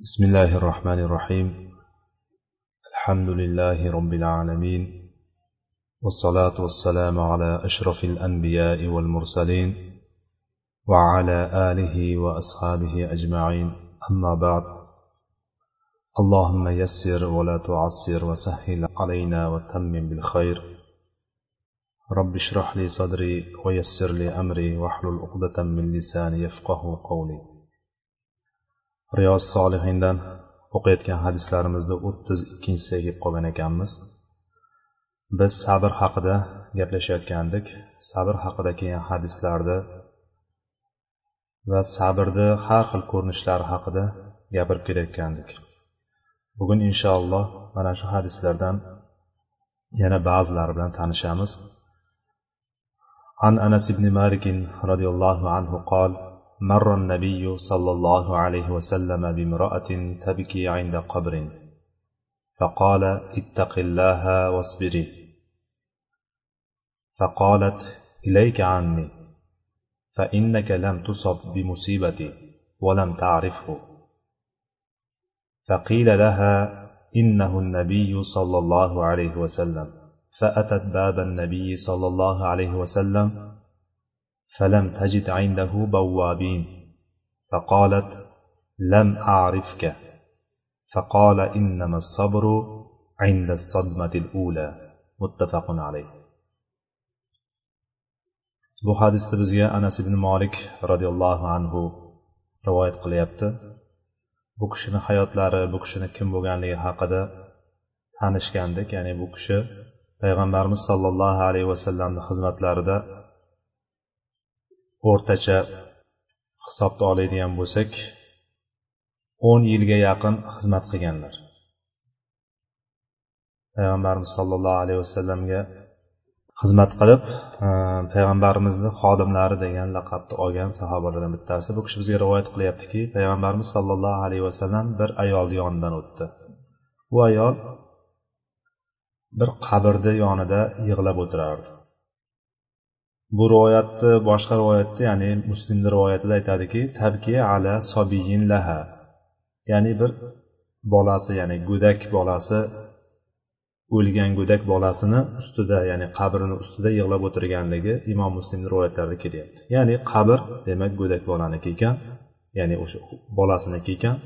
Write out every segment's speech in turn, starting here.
بسم الله الرحمن الرحيم. الحمد لله رب العالمين والصلاة والسلام على أشرف الأنبياء والمرسلين وعلى آله وأصحابه أجمعين. أما بعد اللهم يسر ولا تعسر وسهل علينا وتمم بالخير. رب اشرح لي صدري ويسر لي أمري واحلل عقدة من لساني يفقه قولي. riyoz solihindan o'qiyotgan hadislarimizda o'ttiz ikkinchisiga kelib qolgan ekanmiz biz sabr haqida gaplashayotgandik sabr haqida kelgan hadislarda va sabrni har xil ko'rinishlari haqida gapirib kelayotgandik bugun inshaalloh mana shu hadislardan yana ba'zilari bilan tanishamiz عن أنس بن مالك رضي الله عنه قال مر النبي صلى الله عليه وسلم بامرأة تبكي عند قبر. فقال اتق الله واصبري فقالت إليك عني فإنك لم تصب بمصيبتي ولم تعرفه. فقيل لها إنه النبي صلى الله عليه وسلم. فأتت باب النبي صلى الله عليه وسلم فلم تجد عنده بوابين فقالت لم أعرفك فقال إنما الصبر عند الصدمة الأولى متفق عليه bu hadisni bizga anas ibn molik roziyallohu anhu rivoyat qilyapti bu kishini hayotlari bu kishini kim bo'lganligi haqida tanishgandik ya'ni bu kishi payg'ambarimiz sollallohu alayhi vasallamni xizmatlarida o'rtacha hisobda oladigan bo'lsak o'n yilga yaqin xizmat qilganlar. Payg'ambarimiz sollallohu alayhi vasallamga xizmat qilib e, payg'ambarimizni xodimlari degan laqabni olgan sahobalardan bittasi bu kishi bizga rivoyat qilyaptiki payg'ambarimiz sollallohu alayhi vasallam bir ayolni yonidan o'tdi. Bu ayol bir qabrni yonida yig'lab o'tirardi. Bu rivoyatni boshqa rivoyatda ya'ni muslimni rivoyatida aytadiki tabki ala sobiyin laha. Ya'ni bir bolasi ya'ni go'dak bolasi o'lgan go'dak bolasini ustida ya'ni qabrini ustida yig'lab o'tirganligi imom muslimni rivoyatlarida kelyapti. Ya'ni qabr demak go'dak bolaniki ekan ya'ni o'sha bolasiniki ekan.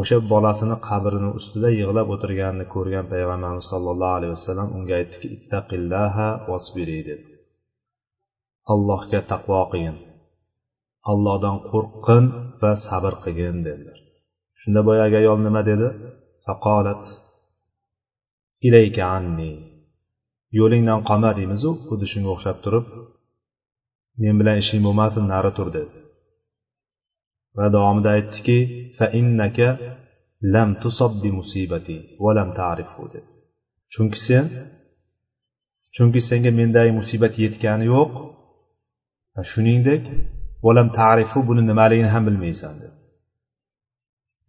O'sha bolasini qabrini ustida yig'lab o'tirganini ko'rgan payg'ambarimiz sollallohu alayhi vasallam unga aytdiki ittaqillaha vasbiri dedi. Allohga taqvo qilgin. Allohdan qo'rqqin va sabr qilgin dedilar. Shunda boyagi ayol nima dedi? Faqolat ilayka anni. Yo'lingdan qolma deymizu xuddi shunga o'xshab turib men bilan ishing bo'lmasin nari tur dedi. Va davomida aytdiki fa innaka lam tusob bi musibati va lam ta'rifu dedi. Chunki sen chunki senga mendagi musibat yetgani yo'q shuningdek valam tarifu buni nimaligini ham bilmaysan dedi.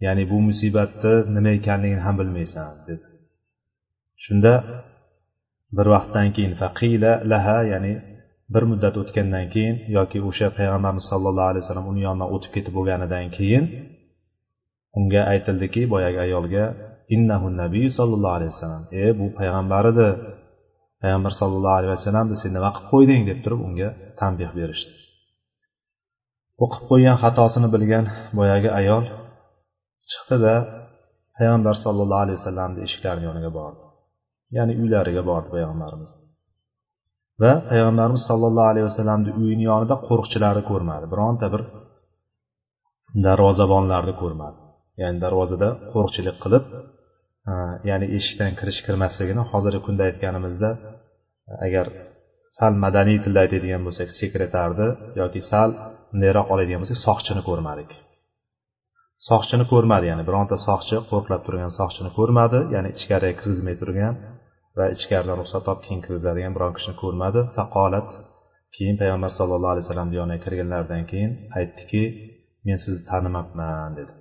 Ya'ni bu musibatni nima ekanligini ham bilmaysan dedi. Shunda bir vaqtdan keyin faqila laha ya'ni bir muddat o'tgandan keyin yoki o'sha payg'ambarimiz sollallohu alayhi vasallam uni yonidan o'tib ketib bo'lganidan keyin unga aytildiki boyagi ayolga innahu nabiy sollallohu alayhi vasallam. E bu payg'ambar edi. Payg'ambar sallallohu alayhi vasallam sen nima qilib qo'yding? deb turib unga tanbeh berishdi. O'qib qilib qo'ygan xatosini bilgan boyagi ayol chiqdida payg'ambar sallallohu alayhi vasallamni eshiklarini yoniga bordi. Ya'ni uylariga bordi payg'ambarimiz. Va payg'ambarimiz sollallohu alayhi vasallamni uyini yonida qo'riqchilarni ko'rmadi. Bironta bir darvozabonlarni ko'rmadi. Ya'ni darvozada qo'riqchilik qilib ya'ni eshikdan kirish kirmasligini hozirgi kunda aytganimizda agar sal madaniy tilda aytadigan bo'lsak sekretarni yoki sal bundayroq oladigan bo'lsak soqchini ko'rmadik. Soqchini ko'rmadi ya'ni bironta soqchi qo'riqlab turgan soqchini ko'rmadi ya'ni ichkariga kirgizmay turgan va ichkaridan ruxsat olib keyin kirgizadigan biron kishini ko'rmadi. Faqolat keyin payg'ambar sallallohu alayhi vasallam yoniga kirganlaridan keyin aytdiki men sizni tanimabman dedi.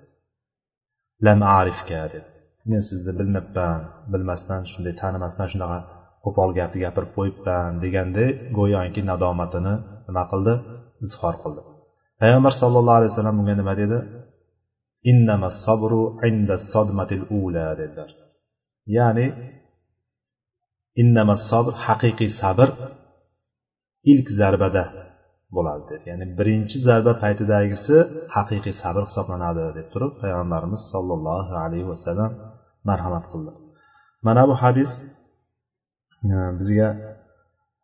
Lam arifka dedi. Men sizni bilmabman bilmasdan shunday tanimasdan shunaqa qo'pol gapni gapirib qo'yibman deganday go'yoki nadomatini nima qildi? Izhor qildi. Payg'ambar sallallohu alayhi vasallam bunga nima dedi? Sabru inda sodmatil ula dedilar. Ya'ni sabr haqiqiy sabr ilk zarbada bo'ladi dedi. Ya'ni birinchi zarba paytidagisi haqiqiy sabr hisoblanadi deb turib payg'ambarimiz sollallohu alayhi vasallam marhamat qildi. Mana bu hadis e, bizga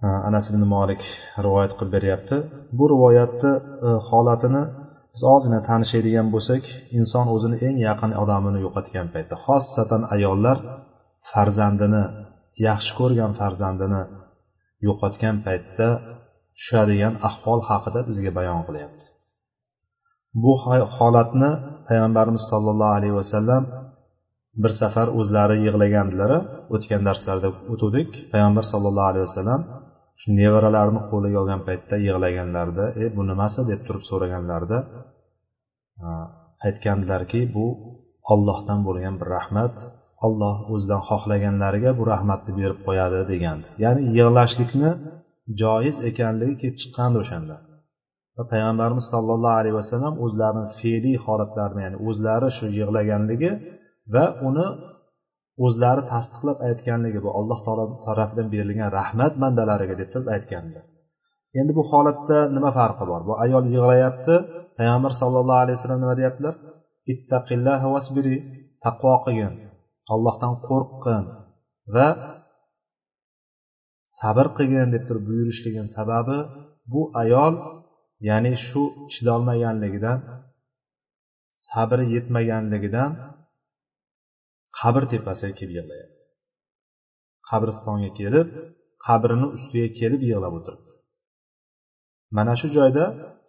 e, anas ibn molik rivoyat qilib beryapti. Bu rivoyatni e, holatini biz ozgina tanishadigan bo'lsak inson o'zini eng yaqin odamini yo'qotgan paytda xossatan ayollar farzandini yaxshi ko'rgan farzandini yo'qotgan paytda tushadigan ahvol haqida bizga bayon qilyapti. Bu holatni payg'ambarimiz sollallohu alayhi vasallam bir safar o'zlari yig'lagandilar o'tgan darslarda o'tuvdik. Payg'ambar sollallohu alayhi vasallam shu nevaralarini qo'liga olgan paytda yig'laganlarida e bu nimasi? deb turib so'raganlarida aytgandilarki bu ollohdan bo'lgan bir rahmat. Olloh o'zidan xohlaganlariga bu rahmatni berib qo'yadi degandi. Ya'ni yig'lashlikni joiz ekanligi kelib chiqqandi o'shanda. Va payg'ambarimiz sollallohu alayhi vasallam o'zlarini fe'liy holatlarini ya'ni o'zlari shu yig'laganligi va uni o'zlari tasdiqlab aytganligi bu alloh taolo tarafidan berilgan rahmat bandalariga deb turib aytganlar. Endi bu holatda nima farqi bor? Bu ayol yig'layapti payg'ambar sallallohu alayhi vasallam nima deyaptilar? Ittaqillah vasbiri taqvo qilgin allohdan qo'rqqin va sabr qilgin deb turib buyurishligini sababi bu ayol ya'ni shu chidolmaganligidan sabri yetmaganligidan qabr tepasiga kelib yig'layapti qabristonga kelib qabrini ustiga kelib yig'lab o'tiribdi. Mana shu joyda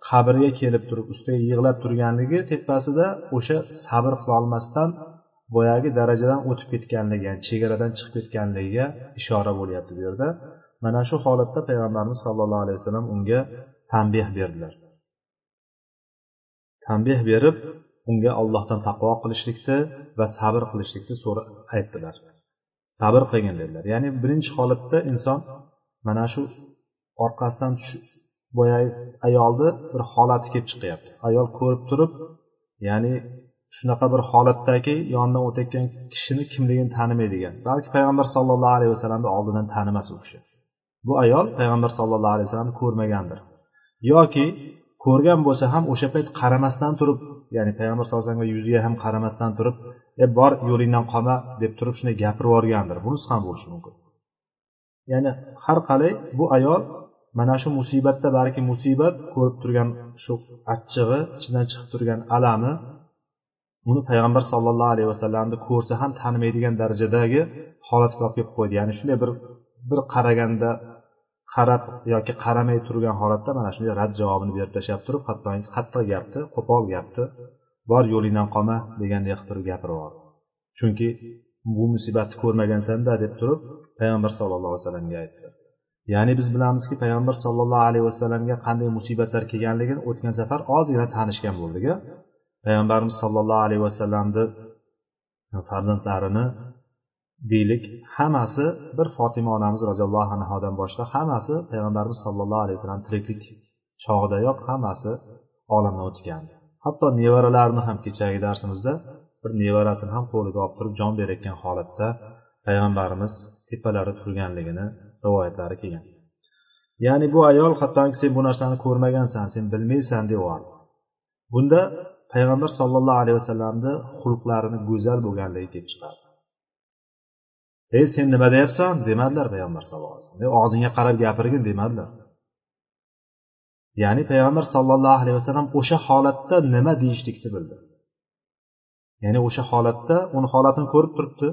qabrga kelib turib ustiga yig'lab turganligi tepasida o'sha sabr qilolmasdan boyagi darajadan o'tib ketganligi ya'ni chegaradan chiqib ketganligiga ishora bo'lyapti bu yerda. Mana shu holatda payg'ambarimiz sollallohu alayhi vasallam unga tanbeh berdilar. Tanbeh berib unga ollohdan taqvo qilishlikni va sabr qilishlikni so'ra aytdilar. Sabr qilgin dedilar. Ya'ni birinchi holatda inson mana shu orqasidan boyagi ayolni bir holati kelib chiqyapti. Ayol ko'rib turib ya'ni shunaqa bir holatdagi yonidan o'tayotgan kishini kimligini tanimaydigan. Balki payg'ambar sollallohu alayhi vasallamni oldindan tanimas u kishi. Bu ayol payg'ambar sollallohu alayhi vasallamni ko'rmagandir. Yoki ko'rgan bo'lsa ham o'sha payt qaramasdan turib ya'ni payg'ambar sallallohu alayhi vasallamga yuziga ham qaramasdan turib e bor yo'lingdan qolma deb turib shunday gapirib yuborgandir. Bunisi ham bo'lishi mumkin. Ya'ni har qalay bu ayol mana shu musibatda balki musibat ko'rib turgan shu achchig'i ichidan chiqib turgan alami uni payg'ambar sollallohu alayhi vasallamni ko'rsa ham tanimaydigan darajadagi holatga olib kelib qo'ydi. Ya'ni shunday bir bir qaraganda qarab yoki qaramay turgan holatda mana shunday rad javobini berib tashlab turib hattoki qattiq gapni qo'pol gapni bor yo'lingdan qolma degandek qilib turib gapirib yubordi chunki bu musibatni ko'rmagansanda deb turib payg'ambar sallallohu alayhi vasallamga aytdi. Ya'ni biz bilamizki payg'ambar sollallohu alayhi vasallamga qanday musibatlar kelganligini o'tgan safar ozgina tanishgan bo'ldik payg'ambarimiz sollallohu alayhi vasallamni farzandlarini deylik hammasi bir fotima onamiz roziyallohu anhodan boshqa hammasi payg'ambarimiz sollallohu alayhi vasallam tiriklik chog'idayoq hammasi olamdan o'tgan hatto nevaralarini ham kechagi darsimizda bir nevarasini ham qo'liga olib turib jon berayotgan holatda payg'ambarimiz tepalari turganligini rivoyatlari kelgan. Ya'ni bu ayol hattoki sen bu narsani ko'rmagansan sen bilmaysan deyordi bunda payg'ambar sollallohu alayhi vasallamni xulqlarini go'zal bo'lganligi kelib chiqadi ey sen nima deyapsan? demadilar payg'ambar sallallohu alayhi vasallam. Og'zingga qarab gapirgin demadilar. Ya'ni payg'ambar sollallohu alayhi vasallam o'sha holatda nima deyishlikni bildi. Ya'ni o'sha holatda uni holatini ko'rib turibdi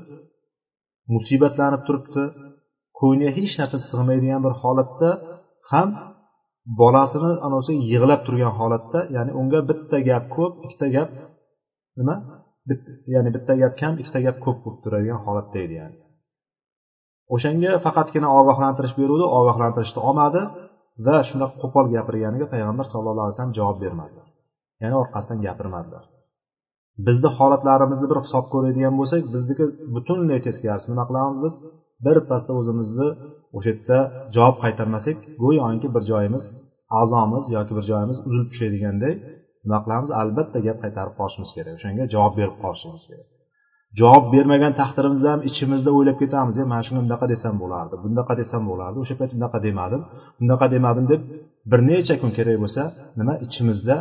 musibatlanib turibdi ko'ngliga hech narsa sig'maydigan bir holatda ham bolasini anasi yig'lab turgan holatda ya'ni unga bitta gap ko'p ikkita gap nima? Ya'ni bitta gap kam ikkita gap ko'p bo'lib turadigan holatda edi ya'ni. O'shanga faqatgina ogohlantirish beruvdi ogohlantirishni olmadi. Va shunaqa qo'pol gapirganiga payg'ambar sallallohu alayhi vasallam javob bermadilar. Ya'ni orqasidan gapirmadilar. Bizni holatlarimizni bir hisob ko'radigan bo'lsak bizniki butunlay teskarisi nima qilamiz biz? Birpasda o'zimizni o'sha yerda javob qaytarmasak go'yoki bir joyimiz a'zomiz yoki bir joyimiz uzilib tushadiganday nima qilamiz? Albatta gap qaytarib qolishimiz kerak o'shanga javob berib qolishimiz kerak. Javob bermagan taqdirimizda ham ichimizda o'ylab ketamiz e mana shuni bunaqa desam bo'lardi bunaqa desam bo'lardi o'sha payt bunaqa demadim bunaqa demadim deb bir necha kun kerak bo'lsa nima ichimizda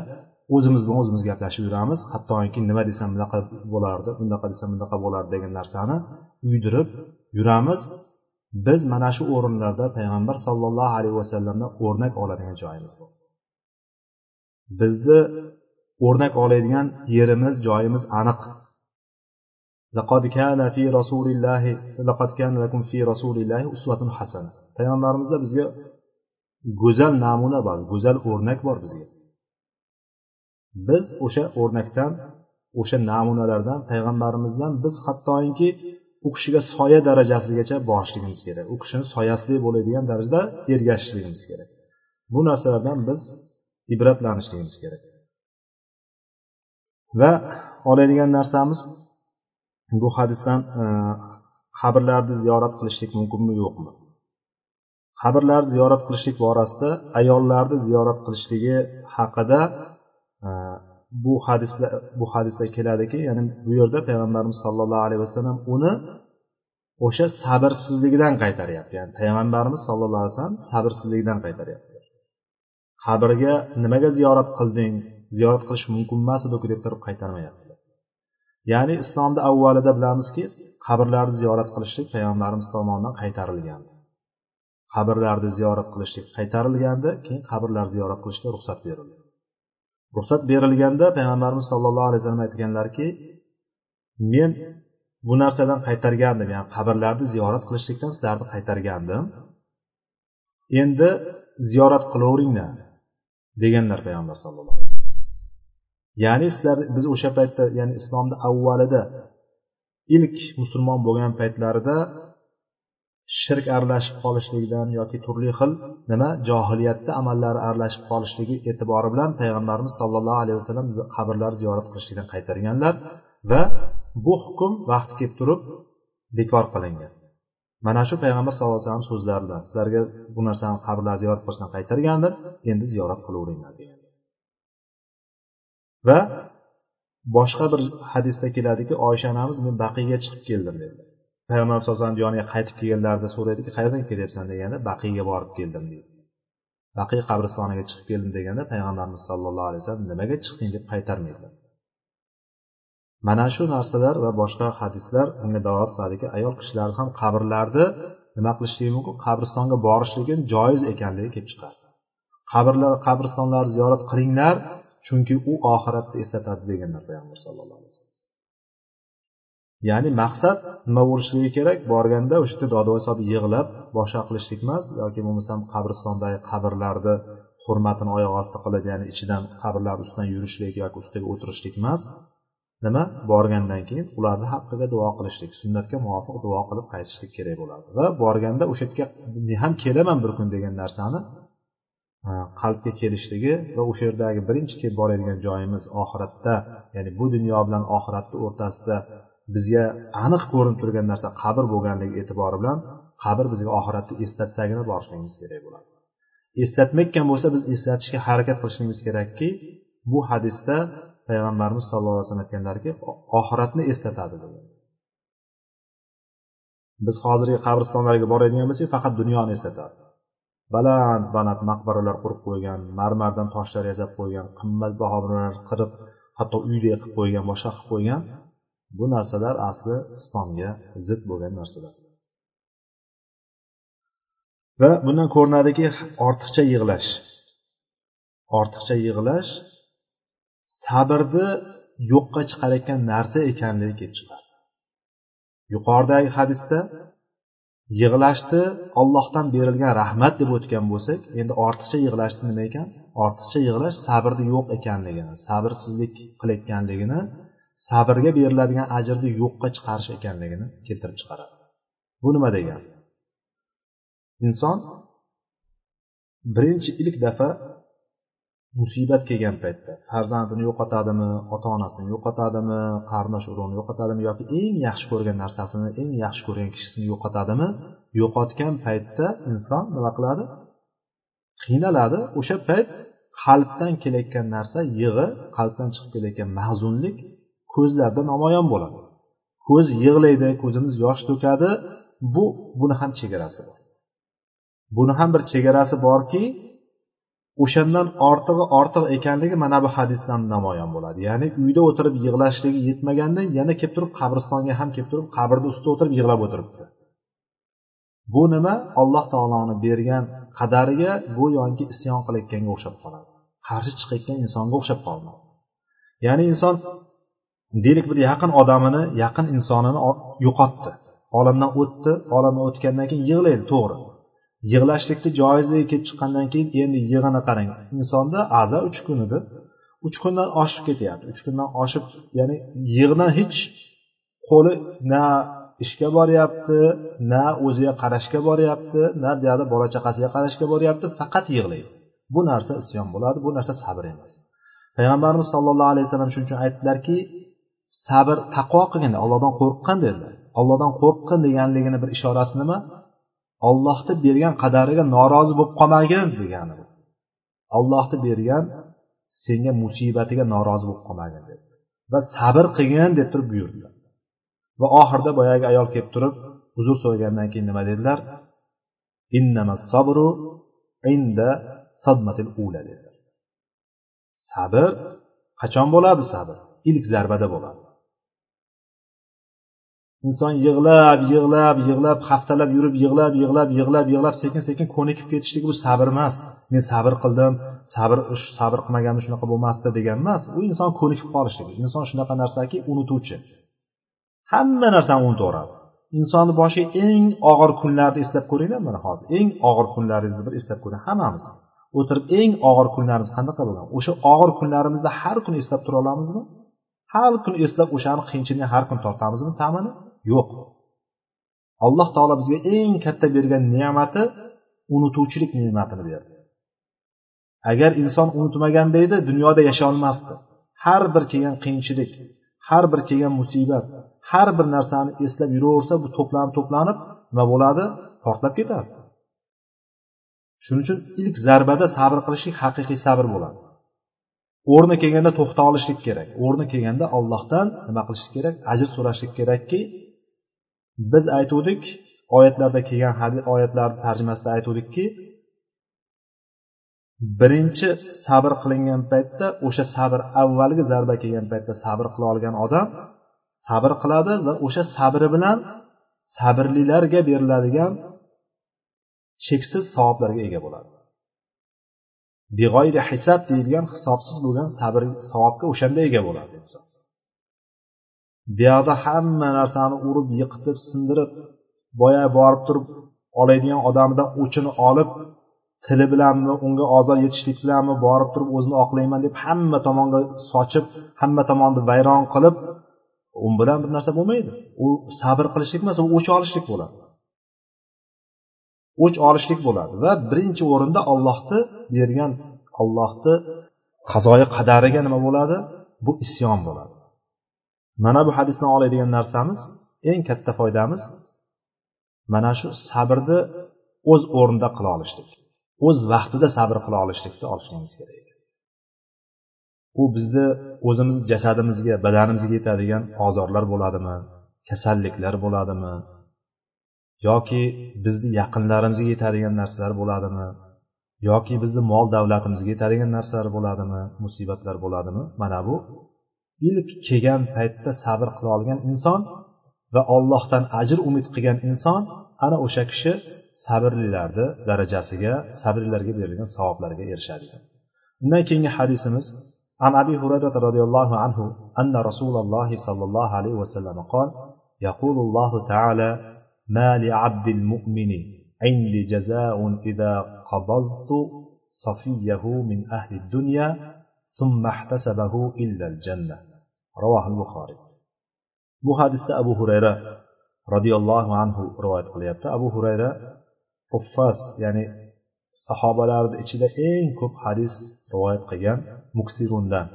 o'zimiz bilan o'zimiz gaplashib yuramiz. Hattoki nima desam bunaqa bo'lardi bunaqa desam bunaqa bo'lardi degan narsani uydirib yuramiz. Biz mana shu o'rinlarda payg'ambar sollallohu alayhi vasallamdan o'rnak oladigan joyimiz bor bizni o'rnak oladigan yerimiz joyimiz aniq. لقد كان في رسول الله لقد كان لكم في رسول الله أسوة حسنة payg'ambarimizda bizga go'zal namuna bor go'zal o'rnak bor bizga biz o'sha o'rnakdan o'sha namunalardan payg'ambarimizdan biz hattoki u kishiga soya darajasigacha borishligimiz kerak u kishini soyasidek bo'ladigan darajada ergashishligimiz kerak bu narsalardan biz ibratlanishligimiz kerak va oladigan narsamiz bu hadisdan e, qabrlarni ziyorat qilishlik mumkinmi yo'qmi? Qabrlarni ziyorat qilishlik borasida ayollarni ziyorat qilishligi haqida e, bu hadisda bu hadisda keladiki ya'ni bu yerda payg'ambarimiz sollallohu alayhi vasallam uni o'sha sabrsizligidan qaytaryapti. Ya'ni payg'ambarimiz sallallohu alayhi vasallam sabrsizligidan qaytaryapti. Qabrga nimaga ziyorat qilding? Ziyorat qilish mumkin emas edi deb turib qaytarmayapti. Ya'ni islomda avvalida bilamizki qabrlarni ziyorat qilishlik payg'ambarimiz tomonidan qaytarilgan. Qabrlarni ziyorat qilishlik qaytarilganda keyin qabrlar ziyorat qilishga ruxsat berildi. Ruxsat berilganda payg'ambarimiz sollallohu alayhi vasallam aytganlarki men bu narsadan qaytargandim ya'ni qabrlarni ziyorat qilishlikdan sizlarni qaytargandim. Endi ziyorat qilaveringlar deganlar payg'ambar sallallohu alayhi ya'ni sizlar biz o'sha paytda ya'ni islomni avvalida ilk musulmon bo'lgan paytlarida shirk aralashib qolishligidan yoki turli xil nima johiliyatda amallari aralashib qolishligi e'tibori bilan payg'ambarimiz sollallohu alayhi vasallam qabrlar ziyorat qilishlikdan qaytarganlar va bu hukm vaqti kelib turib bekor qilingan. Mana shu payg'ambar sallallohu alayhi vasallam so'zlari bilan sizlarga bu narsani qabrlarni ziyorat qilishdan qaytargandim endi ziyorat qilaveringlar degan va boshqa bir hadisda keladiki oysha onamiz men baqiyga chiqib keldim dedi. Payg'ambar sallallohu alayhi vasallam yoniga qaytib kelganlarida so'raydiki qayerdan kelyapsan deganda baqiyga borib keldim deydi baqiy qabristoniga chiqib keldim deganda payg'ambarimiz sollallohu alayhi vasallam nimaga chiqding deb qaytarmaydilar mana shu narsalar va boshqa hadislar unga dalolat qiladiki ayol kishilar ham qabrlarni nima qilishligi mumkin? Qabristonga borishligi joiz ekanligi kelib chiqadi. Qabrlar qabristonlarni ziyorat qilinglar chunki u oxiratni eslatadi deganlar payg'ambar sallallohu alayhi vasallam. Ya'ni maqsad nima bo'lishligi kerak? Borganda o'sha yerda dodvoy solib yig'lab boshqa qilishlik emas yoki bo'lmasam qabristondagi qabrlarni hurmatini oyoq osti qilib ya'ni ichidan qabrlar ustidan yurishlik yoki ustiga o'tirishlik emas. Nima? Borgandan keyin ularni haqqiga duo qilishlik sunnatga muvofiq duo qilib qaytishlik kerak bo'ladi. Va borganda o'sha yerga men ham kelaman bir kun degan narsani E, qalbga kelishligi va o'sha yerdagi birinchi kelib boradigan joyimiz oxiratda ya'ni bu dunyo bilan oxiratni o'rtasida bizga aniq ko'rinib turgan narsa qabr bo'lganligi e'tibori bilan qabr bizga oxiratni eslatsagina borishligimiz kerak bo'ladi. Eslatmayotgan bo'lsa biz eslatishga harakat qilishligimiz kerakki bu hadisda payg'ambarimiz sallallohu alayhi vasallam aytganlarki oxiratni eslatadi degan. Biz hozirgi qabristonlarga boradigan bo'lsak faqat dunyoni eslatadi. Baland baland maqbaralar qurib qo'ygan marmardan toshlar yasab qo'ygan qimmatbaho qirib hatto uydek qilib qo'ygan boshqa qilib qo'ygan bu narsalar asli islomga zid bo'lgan narsalar. Va bundan ko'rinadiki ortiqcha yig'lash. Ortiqcha yig'lash sabrni yo'qqa chiqarayotgan narsa ekanligi kelib chiqadi. Yuqoridagi hadisda yig'lashni ollohdan berilgan rahmat deb o'tgan bo'lsak endi ortiqcha yig'lashni nima ekan? Ortiqcha yig'lash sabrni yo'q ekanligini sabrsizlik qilayotganligini sabrga beriladigan ajrni yo'qqa chiqarish ekanligini keltirib chiqaradi. Bu nima degani inson birinchi ilk dafa musibat kelgan paytda farzandini yo'qotadimi ota onasini yo'qotadimi qarindosh urug'ini yo'qotadimi yoki eng yaxshi ko'rgan narsasini eng yaxshi ko'rgan kishisini yo'qotadimi? Yo'qotgan paytda inson nima qiladi? Qiynaladi. O'sha payt qalbdan kelayotgan narsa yig'i qalbdan chiqib kelayotgan mahzunlik ko'zlarda namoyon bo'ladi. Ko'z yig'laydi ko'zimiz yosh to'kadi. Bu buni ham chegarasi bor. Buni ham bir chegarasi borki o'shandan ortig'i ortiq ekanligi mana bu hadisdan namoyon bo'ladi. Ya'ni uyda o'tirib yig'lashligi yetmaganda yana kelib turib qabristonga ham kelib turib qabrni ustida o'tirib yig'lab o'tiribdi. Bu nima? Alloh taoloni bergan qadariga go'yoki isyon qilayotganga o'xshab qoladi. Qarshi chiqayotgan insonga o'xshab qoladi ya'ni inson deylik bir yaqin odamini yaqin insonini yo'qotdi. Olamdan o'tdi olamdan o'tgandan keyin yig'laydi to'g'ri. Yig'lashlikni joizligi kelib chiqqandan keyin endi yig'ini qarang. Insonda aza uch kun edi uch kundan oshib ketyapti. Uch kundan oshib ya'ni yig'dan hech qo'li na ishga boryapti na o'ziga qarashga boryapti na buyoqda bola chaqasiga qarashga boryapti faqat yig'laydi. Bu narsa isyon bo'ladi bu narsa sabr emas. Payg'ambarimiz sollallohu alayhi vasallam shuning uchun aytdilarki sabr taqvo qilgin allohdan qo'rqqin dedilar. Allohdan qo'rqqin deganligini bir ishorasi nima? Ollohni bergan qadariga norozi bo'lib qolmagin degani ollohni bergan senga musibatiga norozi bo'lib qolmagin dedi. Va sabr qilgin deb turib buyurdilar. Va oxirida boyagi ayol kelib turib uzr so'ragandan keyin nima dedilar? Sabru inda sadmatil ula dedilar. Sabr qachon bo'ladi sabr? Ilk zarbada bo'ladi. Inson yig'lab yig'lab yig'lab haftalab yurib yig'lab yig'lab yig'lab yig'lab sekin sekin ko'nikib ketishligi bu sabr emas. Men sabr qildim sabr sabr qilmaganimda shunaqa bo'lmasdi degan emas. U inson ko'nikib qolishligi. Inson shunaqa narsaki unutuvchi. Hamma narsani unutaveradi insonni boshiga eng og'ir kunlarni eslab ko'ringlar mana hozir. Eng og'ir kunlaringizni bir eslab ko'ring hammamiz. O'tirib eng og'ir kunlarimiz qanaqa bo'lgan o'sha og'ir kunlarimizni har kuni eslab tura olamizmi? Har kuni eslab o'shani qiyinchilikni har kuni tortamizmi? Ta'mini? Yo'q. Alloh taolo bizga eng katta bergan ne'mati unutuvchilik ne'matini berdi. Agar inson unutmaganda edi dunyoda yasholmasdi. Har bir kelgan qiyinchilik har bir kelgan musibat har bir narsani eslab yuraversa bu to'planib to'planib nima bo'ladi? Portlab ketadi shuning uchun ilk zarbada sabr qilishlik haqiqiy sabr bo'ladi. O'rni kelganda to'xta olishlik kerak. O'rni kelganda ollohdan nima qilishlik kerak? Ajr so'rashlik kerakki biz aytuvdik oyatlarda kelgan oyatlarni tarjimasida aytuvdikki birinchi sabr qilingan paytda o'sha sabr avvalgi zarba kelgan paytda sabr qila olgan odam sabr qiladi va o'sha sabri bilan sabrlilarga beriladigan cheksiz savoblarga ega bo'ladi. Beg'oyri hisob deyilgan hisobsiz bo'lgan sabr savobga o'shanda ega bo'ladi inson. Buyoqda hamma narsani urib yiqitib sindirib boya borib turib oladigan odamidan o'chini olib tili bilanmi unga ozor yetishlik bilanmi borib turib o'zini oqlayman deb hamma tomonga sochib hamma tomonni vayron qilib u bilan bir narsa bo'lmaydi. U sabr qilishlik emas u o'ch olishlik bo'ladi. O'ch olishlik bo'ladi va birinchi o'rinda ollohni bergan ollohni qazoyi qadariga nima bo'ladi? Bu isyon bo'ladi. Mana bu hadisdan oladigan narsamiz eng katta foydamiz mana shu sabrni o'z o'rnida qila olishlik o'z vaqtida sabr qila olishlikni olishligimiz kerak. U bizni o'zimiz jasadimizga badanimizga yetadigan ozorlar bo'ladimi kasalliklar bo'ladimi yoki bizni yaqinlarimizga yetadigan narsalar bo'ladimi yoki bizni mol davlatimizga yetadigan narsalar bo'ladimi musibatlar bo'ladimi mana bu ilk kelgan paytda sabr qila olgan inson va ollohdan ajr umid qilgan inson ana o'sha kishi sabrlilarni darajasiga sabrlilarga berilgan savoblarga erishadi undan keyingi hadisimiz عن أبي هريرة رضي الله عنه أن رسول الله صلى الله عليه وسلم قال يقول الله تعالى ما لعبد المؤمن عندي جزاء إذا قبضت صفيه من أهل الدنيا ثم احتسبه إلا الجنة ravohil buxoriy bu hadisda abu hurayra roziyallohu anhu rivoyat qilyapti. Abu hurayra uffas ya'ni sahobalarni ichida eng ko'p hadis rivoyat qilgan muksirundan.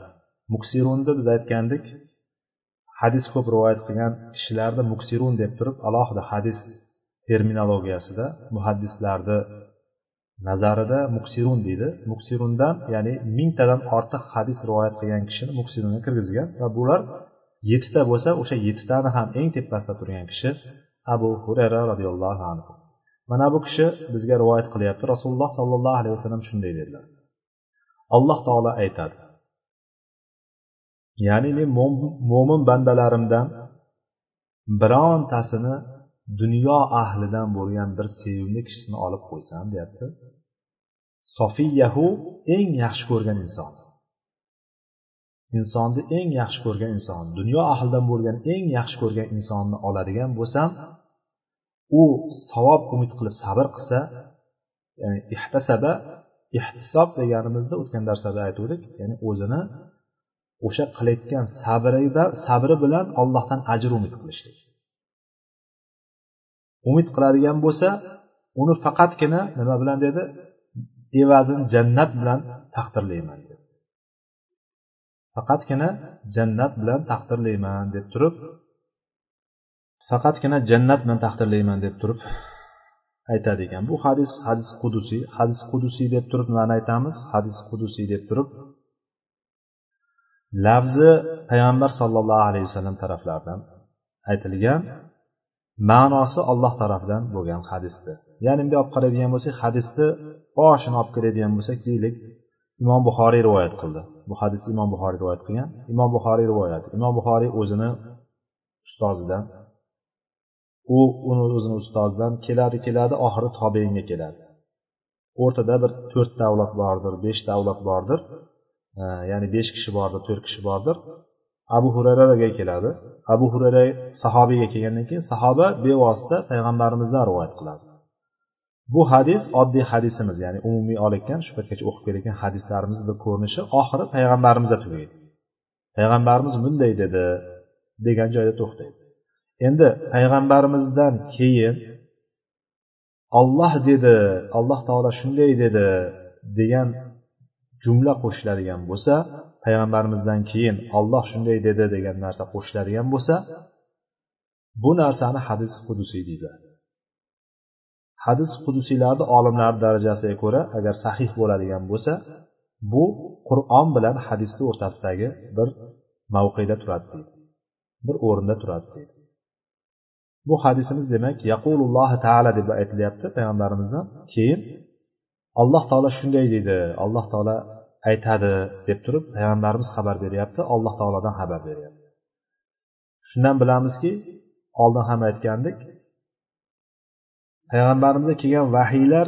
Muksirunni biz aytgandik hadis ko'p rivoyat qilgan kishilarni muksirun deb turib alohida hadis terminologiyasida muhaddislarni nazarida muksirun deydi. Muksirundan ya'ni mingtadan ortiq hadis rivoyat qilgan kishini muksirunga kirgizgan va bular yettita bo'lsa o'sha yettitani ham eng tepasida turgan kishi abu hurayra roziyallohu anhu. Mana bu kishi bizga rivoyat qilyapti. Rasululloh sollallohu alayhi vasallam shunday dedilar. Alloh taolo aytadi. Ya'ni men mo'min bandalarimdan birontasini dunyo ahlidan bo'lgan bir sevimli kishisini olib qo'ysam deyapti. Sofiyahu eng yaxshi ko'rgan inson. Insonni eng yaxshi ko'rgan inson dunyo ahlidan bo'lgan eng yaxshi ko'rgan insonni oladigan bo'lsam u savob umid qilib sabr qilsa ya'ni ihtasaba ihtisob deganimizda o'tgan darslarda aytgandik ya'ni o'zini o'sha qilayotgan sabrida sabri bilan ollohdan ajr umid qilishlik. Umid qiladigan bo'lsa uni faqatgina nima bilan dedi? Evazini jannat bilan taqdirlayman dedi. Faqatgina jannat bilan taqdirlayman deb turib faqatgina jannat bilan taqdirlayman deb turib aytadi ekan bu hadis hadis qudusiy hadis qudusiy deb turib nimani aytamiz? Hadis qudusiy deb turib lafzi payg'ambar sollallohu alayhi vasallam taraflaridan aytilgan. Ma'nosi olloh tarafidan bo'lgan hadisdir. Ya'ni bunday olib qaraydigan bo'lsak hadisni boshini olib keladigan bo'lsak deylik. Imom buxoriy rivoyat qildi. Bu hadisni imom buxoriy rivoyat qilgan. Imom buxoriy rivoyati. Imom buxoriy o'zini ustozidan u uni o'zini ustozidan keladi keladi oxiri tobeinga keladi. O'rtada bir to'rtta avlod bordir beshta avlod bordir. Ya'ni besh kishi bordir to'rt kishi bordir. Abu hurayraga keladi. Abu hurayra sahobiyga kelgandan keyin sahoba bevosita payg'ambarimizdan rivoyat qiladi. Bu hadis oddiy hadisimiz ya'ni umumiy olayotgan shu paytgacha o'qib kelayotgan hadislarimizni bir ko'rinishi oxiri payg'ambarimizda tugaydi payg'ambarimiz bunday dedi degan joyda to'xtaydi. Endi payg'ambarimizdan keyin olloh dedi alloh taolo shunday dedi degan jumla qo'shiladigan bo'lsa payg'ambarimizdan keyin olloh shunday dedi degan narsa qo'shiladigan bo'lsa bu narsani hadis qudusiy deydi. Hadis qudusiylarni olimlar darajasiga ko'ra agar sahih bo'ladigan bo'lsa bu qur'on bilan hadisni o'rtasidagi bir mavqeda turadi deydi bir o'rinda turadi deydi. Bu hadisimiz demak yaqululloh taala deb aytilyapti payg'ambarimizdan. Keyin alloh taolo shunday deydi alloh taolo aytadi deb turib payg'ambarimiz xabar beryapti alloh taolodan xabar beryapti. Shundan bilamizki oldin ham aytgandik payg'ambarimizga kelgan vahiylar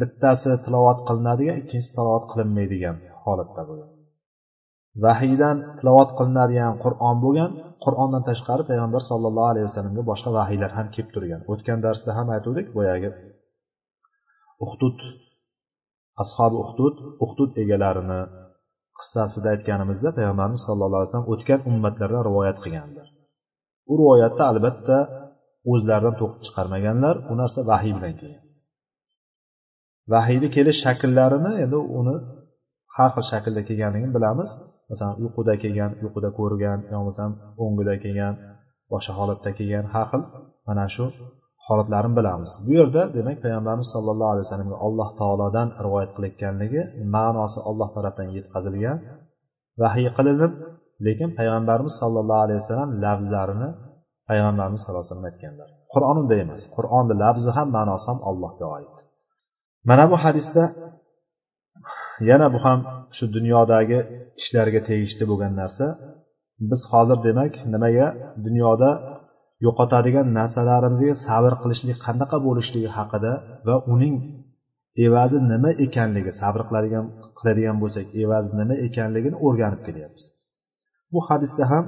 bittasi tilovat qilinadigan ikkinchisi tilovat qilinmaydigan holatda bo'lgan. Vahiydan tilovat qilinadigan qur'on bo'lgan qur'ondan tashqari payg'ambar sollallohu alayhi vasallamga boshqa vahiylar ham kelib turgan. O'tgan darsda ham aytuvdik boyagi uhdud ashobi uhdud uhdud egalarini qissasida aytganimizda payg'ambarimiz sallallohu alayhi vasallam o'tgan ummatlardan rivoyat qilganlar u rivoyatda albatta o'zlaridan to'qib chiqarmaganlar u narsa vahiy bilan kelgan. Vahiyni kelish shakllarini endi uni har xil shaklda kelganligini bilamiz. Masalan uyquda kelgan uyquda ko'rgan yo bo'lmasam o'ngida kelgan boshqa holatda kelgan har xil mana shu holatlarini bilamiz. Bu yerda demak payg'ambarimiz sollallohu alayhi vasallamga alloh taolodan rivoyat qilayotganligi ma'nosi alloh tarafidan yetkazilgan vahiy qilinib lekin payg'ambarimiz sollallohu alayhi vasallam lafzlarini payg'ambarimiz sallallohu alayhi vasallam aytganlar. Qur'on unday emas. Qur'onni lafzi ham ma'nosi ham allohga oid. Mana bu hadisda yana bu ham shu dunyodagi ishlarga tegishli bo'lgan narsa. Biz hozir demak nimaga dunyoda yo'qotadigan narsalarimizga sabr qilishlik qanaqa bo'lishligi haqida va uning evazi nima ekanligi sabr qiladigan qiladigan bo'lsak evazi nima ekanligini o'rganib kelyapmiz. Bu hadisda ham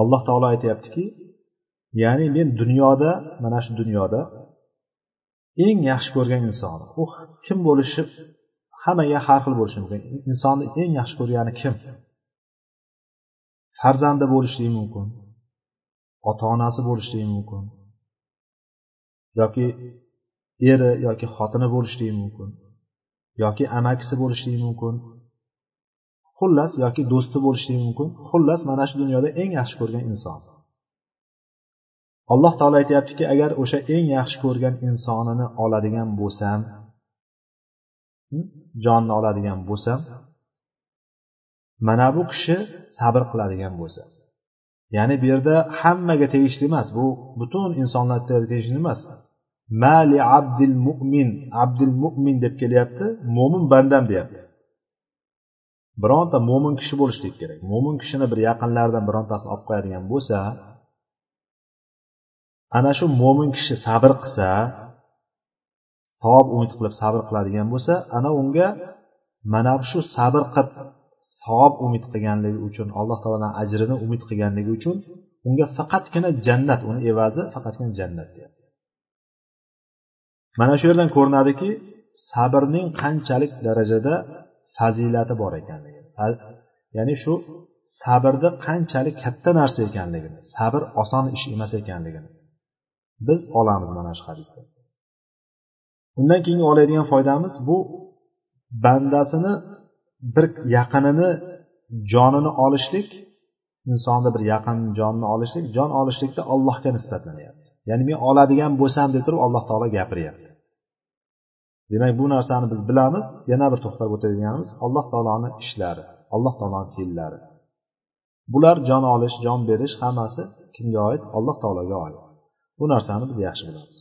alloh taolo aytyaptiki ya'ni men dunyoda mana shu dunyoda eng yaxshi ko'rgan inson u kim bo'lishi hammaga har xil bo'lishi mumkin. Insonni eng yaxshi ko'rgani kim? Farzandi bo'lishligi mumkin ota onasi bo'lishligi mumkin. Yoki eri yoki xotini bo'lishligi mumkin. Yoki amakisi bo'lishligi mumkin. Xullas yoki do'sti bo'lishligi mumkin. Xullas mana shu dunyoda eng yaxshi ko'rgan inson. Alloh taolo aytyaptiki agar o'sha eng yaxshi ko'rgan insonini oladigan bo'lsam hm, jonni oladigan bo'lsam mana bu kishi sabr qiladigan bo'lsa. Ya'ni bu yerda hammaga tegishli emas. Bu butun insonlarga tegishli emas. Mali abdil mu'min abdil mu'min deb kelyapti mo'min bandam deyapti. Bironta mo'min kishi bo'lishlik kerak. Mo'min kishini bir yaqinlaridan birontasini olib qo'yadigan bo'lsa ana shu mo'min kishi sabr qilsa savob umid qilib sabr qiladigan bo'lsa ana unga mana shu sabr qilib savob umid qilganligi uchun alloh taolodan ajrini umid qilganligi uchun unga faqatgina jannat uni evazi faqatgina jannat deyapti. Mana shu yerdan ko'rinadiki sabrning qanchalik darajada fazilati bor ekanligi. Ya'ni shu sabrni qanchalik katta narsa ekanligini sabr oson ish emas ekanligini biz olamiz mana shu hadisdan undan keyingi oladigan foydamiz bu bandasini bir yaqinini jonini olishlik insonni bir yaqin jonni olishlik jon olishlikda allohga nisbatlanyapti ya'ni men oladigan bo'lsam deb turib alloh taolo gapiryapti. Demak bu narsani biz bilamiz yana bir to'xtab o'tadiganimiz alloh taoloni ishlari alloh taoloni fe'llari. Bular jon olish jon berish hammasi kimga oid? Alloh taologa oid. Bu narsani biz yaxshi bilamiz.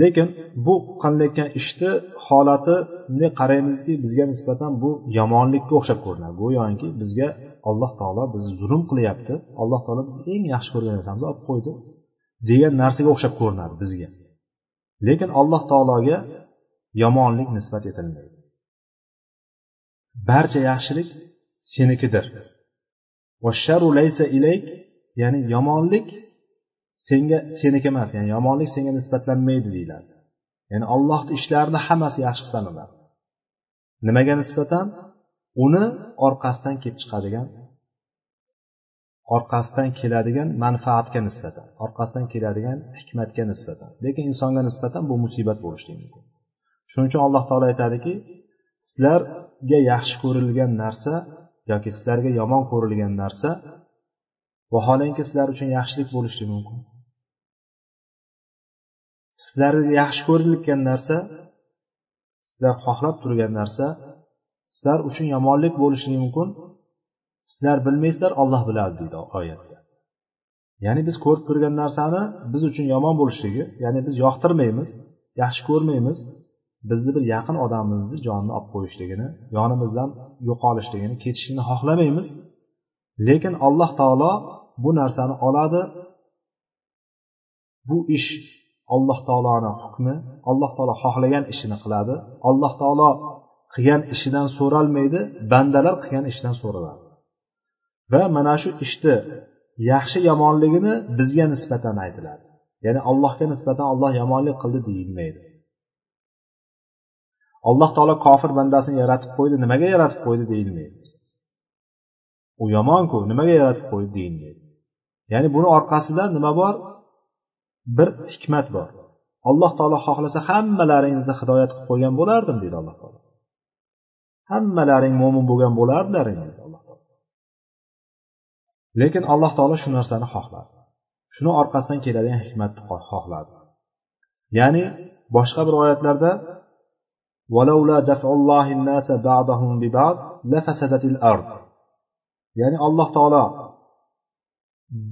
Lekin bu qilinayotgan ishni holati bunday qaraymizki bizga nisbatan bu yomonlikka o'xshab ko'rinadi go'yoki bizga alloh taolo bizni zulm qilyapti. Alloh taolo bizni eng yaxshi ko'rgan narsamizni olib qo'ydi degan narsaga o'xshab ko'rinadi bizga. Lekin alloh taologa yomonlik nisbat etilmaydi. Barcha yaxshilik senikidir. Ya'ni yomonlik senga seniki emas ya'ni yomonlik senga nisbatlanmaydi deyiladi. Ya'ni allohni ishlarini hammasi yaxshi sanaladi. Nimaga nisbatan? Uni orqasidan kelib chiqadigan orqasidan keladigan manfaatga nisbatan orqasidan keladigan hikmatga nisbatan. Lekin insonga nisbatan bu musibat bo'lishligi mumkin shuning uchun alloh taolo aytadiki sizlarga yaxshi ko'rilgan narsa yoki sizlarga yomon ko'rilgan narsa vaholanki sizlar uchun yaxshilik bo'lishi mumkin. Sizlarga yaxshi ko'rilayotgan narsa sizlar xohlab turgan narsa sizlar uchun yomonlik bo'lishi mumkin. Sizlar bilmaysizlar olloh biladi deydi oyatda ya'ni biz ko'rib turgan narsani biz uchun yomon bo'lishligi ya'ni biz yoqtirmaymiz yaxshi ko'rmaymiz. Bizni bir yaqin odamimizni jonini olib qo'yishligini yonimizdan yo'qolishligini ketishini xohlamaymiz. Lekin alloh taolo bu narsani oladi. Bu ish alloh taoloni hukmi alloh taolo xohlagan ishini qiladi. Alloh taolo qilgan ishidan so'ralmaydi bandalar qilgan ishidan so'raladi. Va mana shu ishni yaxshi yomonligini bizga nisbatan aytiladi ya'ni allohga nisbatan olloh yomonlik qildi deyilmaydi. Alloh taolo kofir bandasini yaratib qo'ydi nimaga yaratib qo'ydi deyilmaydi. U yomonku nimaga yaratib qo'ydi deyilmaydi. Ya'ni buni orqasida nima bor? Bir hikmat bor. Alloh taolo xohlasa hammalaringizni hidoyat qilib qo'ygan bo'lardim deydi alloh taolo. Hammalaring mo'min bo'lgan bo'lardilaring deydi alloh taolo. Lekin alloh taolo shu narsani xohladi shuni orqasidan keladigan hikmatni xohladi ya'ni boshqa bir oyatlarda ya'ni alloh taolo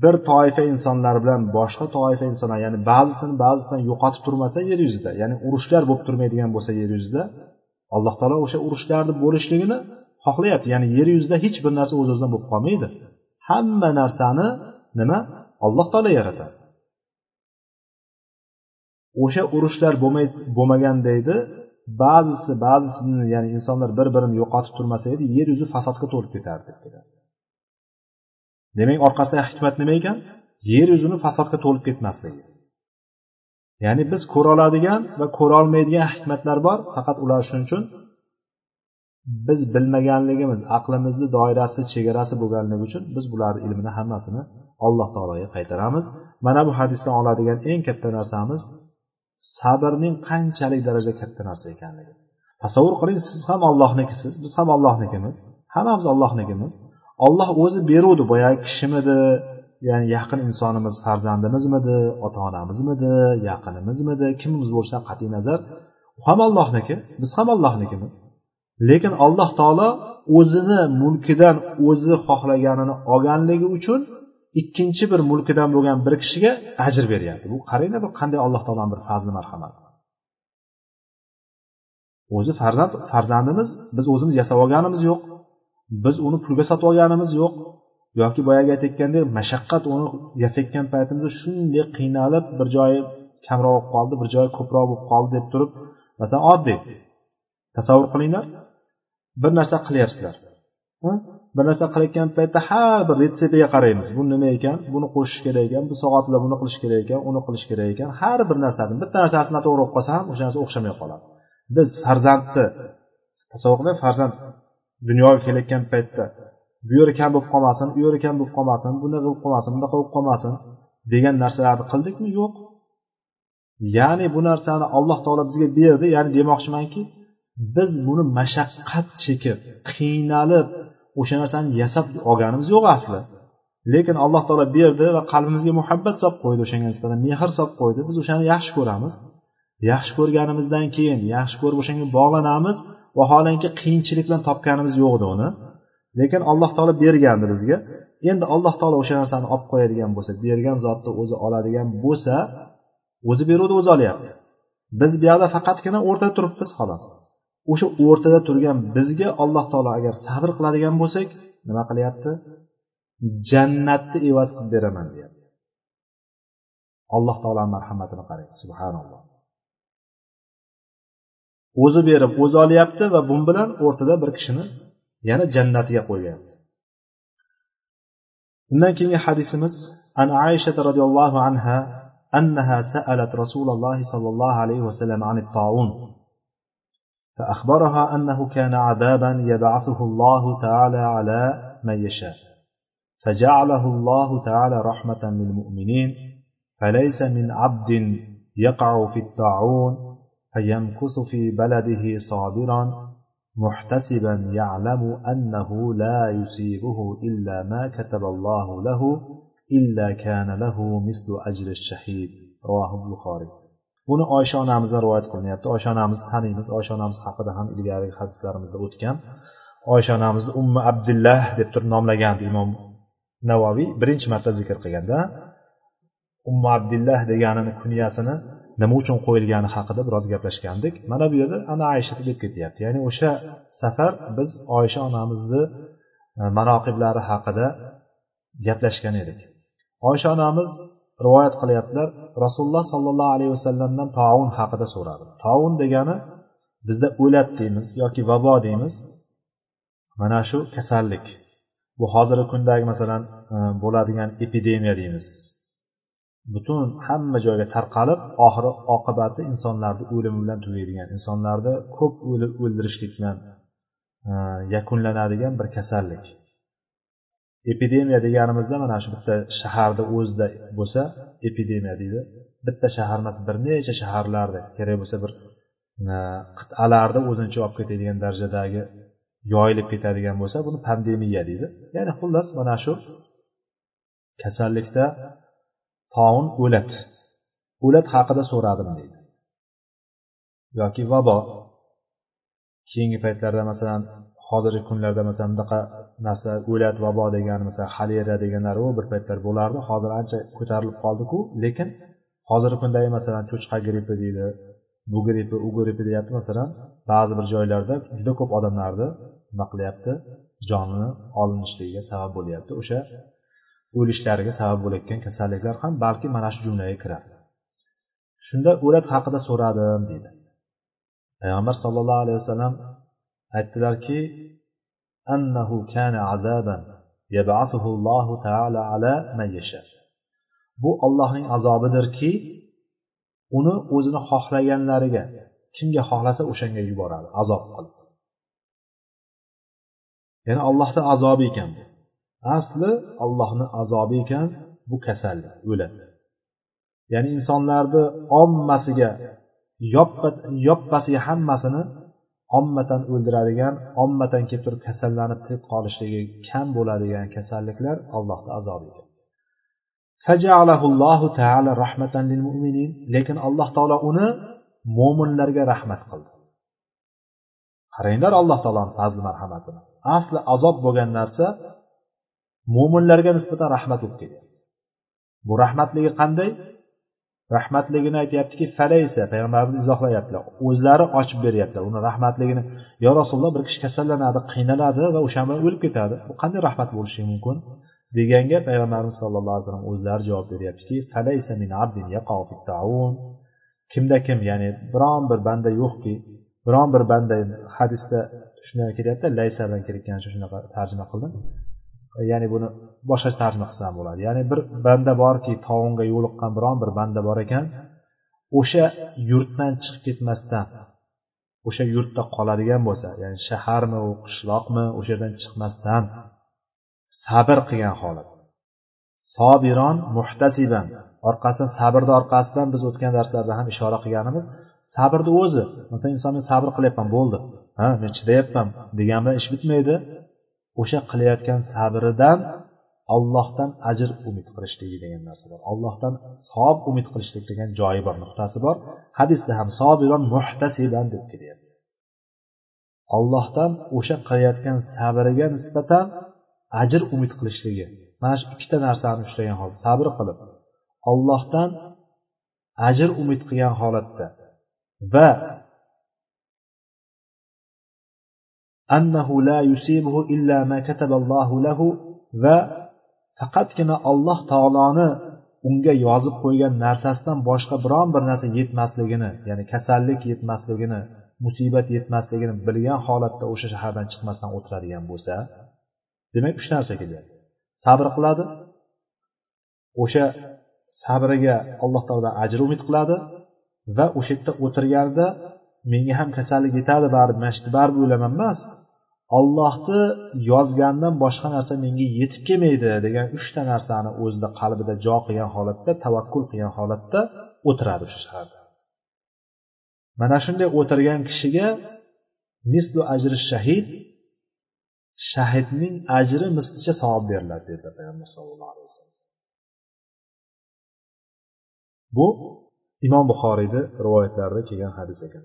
bir toifa insonlar bilan boshqa toifa insonlar ya'ni ba'zisini ba'zisidan yo'qotib turmasa yer yuzida ya'ni urushlar bo'lib turmaydigan bo'lsa yer yuzida alloh taolo o'sha urushlarni bo'lishligini xohlayapti. Ya'ni yer yuzida hech bir narsa o'z o'zidan bo'lib qolmaydi. Hamma narsani nima? Alloh taolo yaratadi. O'sha urushlar bo'lmaganda edi ba'zisi ba'zisini ya'ni insonlar bir birini yo'qotib turmasa edi yer yuzi fasodga to'lib ketardi demak orqasidagi hikmat nima ekan? Yer yuzini fasodga to'lib ketmasligi. Ya'ni biz ko'ra oladigan va ko'ra olmaydigan hikmatlar bor faqat ular shuning uchun biz bilmaganligimiz aqlimizni doirasi chegarasi bo'lganligi uchun biz bularni ilmini hammasini alloh taologa qaytaramiz. Mana bu hadisdan oladigan eng katta narsamiz sabrning qanchalik darajada katta narsa ekanligi. Tasavvur qiling siz ham ollohnikisiz biz ham ollohnikimiz hammamiz ollohnikimiz olloh o'zi beruvdi boyagi kishimidi ya'ni yaqin insonimiz farzandimizmidi ota onamizmidi yaqinimizmidi kimimiz bo'lishidan qat'iy nazar. U ham ollohniki biz ham ollohnikimiz lekin alloh taolo o'zini mulkidan o'zi xohlaganini olganligi uchun ikkinchi bir mulkidan bo'lgan bir kishiga ajr beryapti. Bu qaranglar bu qanday alloh taoloni bir fazli marhamati o'zi farzand farzandimiz biz o'zimiz yasab olganimiz yo'q. Biz uni pulga sotib olganimiz yo'q. Yoki boyagi aytayotgandek mashaqqat uni yasayotgan paytimizda shunday qiynalib bir joyi kamroq bo'lib qoldi bir joyi ko'proq bo'lib qoldi deb turib masalan oddiy tasavvur qilinglar. Bir narsa qilyapsizlar. Bir narsa qilayotgan paytda har bir retseptiga qaraymiz. Bu nima ekan? Buni qo'shish kerak ekan bu soatida buni qilish kerak ekan uni qilish kerak ekan. Har bir narsani bitta narsasi noto'g'ri bo'lib qolsa ham o'sha narsa o'xshamay qoladi. Biz farzandni tasavvur qiling farzand dunyoga kelayotgan paytda bu yeri kam bo'lib qolmasin u yeri kam bo'lib qolmasin bunaqa bo'lib qolmasin bunaqa bo'lib qolmasin degan narsalarni qildikmi? Yo'q. Ya'ni bu narsani alloh taolo bizga berdi ya'ni demoqchimanki biz buni mashaqqat chekib qiynalib o'sha narsani yasab olganimiz yo'q asli. Lekin alloh taolo berdi va qalbimizga muhabbat solib qo'ydi o'shanga nisbatan mehr solib qo'ydi. Biz o'shani yaxshi ko'ramiz. Yaxshi ko'rganimizdan keyin yaxshi ko'rib o'shanga bog'lanamiz. Vaholanki qiyinchilik bilan topganimiz yo'q edi uni. Lekin alloh taolo bergandi bizga. Endi alloh taolo o'sha narsani olib qo'yadigan bo'lsa bergan zotni o'zi oladigan bo'lsa o'zi beruvdi o'zi olyapti. Biz bu yoqda faqatgina o'rtada turibmiz xolos. O'sha o'rtada turgan bizga alloh taolo agar sabr qiladigan bo'lsak nima qilyapti? Jannatni evaz qilib beraman deyapti. Alloh taoloni marhamatini qarang subhanalloh. o'zi berib o'zi olyapti va bu bilan o'rtada bir kishini yana jannatiga qo'yyapti undan keyingi hadisimiz an aisha roziyallohu anha أنها سألت رسول الله صلى الله عليه وسلم عن الطاعون فأخبرها أنه كان عذابا يبعثه الله تعالى على من يشاء فجعله الله تعالى رحمة للمؤمنين فليس من عبد يقع في الطاعون فيمكث في بلده صابرا محتسبا يعلم أنه لا يصيبه إلا ما كتب الله له إلا كان له مثل أجر الشهيد رواه البخاري buni oysha onamizdan rivoyat qilinyapti oysha onamizni taniymiz oysha onamiz haqida ham ilgarigi hadislarimizda o'tgan oysha onamizni ummi abdullah deb turib nomlagandi imom navoiy birinchi marta zikr qilganda ummu abdullah deganini kunyasini nima uchun qo'yilgani haqida biroz gaplashgandik. Mana bu yerda ana aysha deb ketyapti. Ya'ni o'sha safar biz oysha onamizni e, manoqiblari haqida gaplashgan edik. Oysha onamiz rivoyat qilyaptilar rasululloh sollallohu alayhi vasallamdan taun haqida so'radi. Taun degani bizda o'lat deymiz yoki vabo deymiz. Mana shu kasallik. Bu hozirgi kundagi masalan e, bo'ladigan epidemiya deymiz. Butun hamma joyga tarqalib oxiri oqibati insonlarni o'limi bilan tugaydigan insonlarni ko'p o'ldirishlik bilan e, yakunlanadigan bir kasallik. Epidemiya deganimizda mana shu bitta shaharda o'zida bo'lsa epidemiya deydi. Bitta shahar emas bir necha shaharlarda kerak bo'lsa bir e, qit'alarni o'zini ichiga olib ketadigan darajadagi yoyilib ketadigan bo'lsa buni pandemiya deydi. Ya'ni xullas mana shu kasallikda toun o'lat. O'lat haqida so'radim deydi. Yoki vabo keyingi paytlarda masalan hozirgi kunlarda masalan bunaqa narsa o'lat vabo degan masalan xolera deganlar u bir paytlar bo'lardi. Hozir ancha ko'tarilib qoldiku lekin hozirgi kundagi masalan cho'chqa grippi deydi bu grippi u grippi deyapti masalan ba'zi bir joylarda juda ko'p odamlarni nima qilyapti? Jonini olinishligiga sabab bo'lyapti. O'sha o'lishlariga sabab bo'layotgan kasalliklar ham balki mana shu jumlaga kiradi. Shunda o'lat haqida so'radim dedi. Payg'ambar sallallohu alayhi vasallam aytdilarki annahu kana azaban yab'athuhu Allohu taala ala man yasha. Bu Allohning azobidirki uni o'zini xohlaganlariga kimga xohlasa o'shanga yuboradi azob qilib ya'ni allohni azobi ekan bu. Asli allohni azobi ekan bu kasallik o'ladi ya'ni insonlarni ommasiga yoppasiga hammasini ommatan o'ldiradigan ommatan kelib turib kasallanib tirik qolishligi kam bo'ladigan kasalliklar allohni azobi lekin alloh taolo uni mo'minlarga rahmat qildi. Qaranglar alloh taoloni fazli marhamatini asli azob bo'lgan narsa mo'minlarga nisbatan rahmat bo'lib kelyapti bu rahmatligi qanday? Rahmatligini aytyaptiki falaysa payg'ambarimiz izohlayaptilar o'zlari ochib beryaptilar uni rahmatligini. Yo rasululloh bir kishi kasallanadi qiynaladi va o'sha bilan o'lib ketadi. Bu qanday rahmat bo'lishi mumkin? Deganga payg'ambarimiz sallallohu alayhi vasallam o'zlari javob beryaptiki falaysa min abdin kimda kim ya'ni biron bir banda yo'qki biron bir banda hadisda shunday kelyapti laysa bilan kelayotganicha shunaqa tarjima qildim. Ya'ni buni boshqacha tarjima qilsa ham bo'ladi. Ya'ni bir banda borki tovonga yo'liqqan biron bir banda bor ekan o'sha yurtdan chiqib ketmasdan o'sha yurtda qoladigan bo'lsa ya'ni shaharmi u qishloqmi o'sha yerdan chiqmasdan sabr qilgan holat. Sobiron muhtasiban orqasidan sabrni orqasidan biz o'tgan darslarda ham ishora qilganimiz sabrni o'zi masalan inson men sabr qilyapman bo'ldi ha men chidayapman degan bilan ish bitmaydi. O'sha qilayotgan sabridan ollohdan ajr umid qilishligi degan narsa bor. Ollohdan savob umid qilishlik degan joyi bor nuqtasi bor. Hadisda ham sobiron muhtasiban deb kelyapti ollohdan o'sha qilayotgan sabriga nisbatan ajr umid qilishligi. Mana shu ikkita narsani ushlagan holda sabr qilib ollohdan ajr umid qilgan holatda va أنه لا يصيبه إلا ما كتب الله له va faqatgina alloh taoloni unga yozib qo'ygan narsasidan boshqa biron bir narsa yetmasligini ya'ni kasallik yetmasligini musibat yetmasligini bilgan holatda o'sha shahardan chiqmasdan o'tiradigan bo'lsa demak uch narsa kelyapti sabr qiladi o'sha sabriga alloh taolodan ajr umid qiladi va o'sha yerda o'tirganida menga ham kasallik yetadi baribir mana shu baribir o'laman emas. Ollohni yozgandan boshqa narsa menga yetib kelmaydi degan uchta narsani o'zida qalbida jo qilgan holatda tavakkul qilgan holatda o'tiradi o'sha shaharda. Mana shunday o'tirgan kishiga mislu ajri shahid shahidning ajri mislicha savob beriladi dedilar payg'ambar sallallohu alayhi vasallam. Bu imom buxoriyni rivoyatlarida kelgan hadis ekan.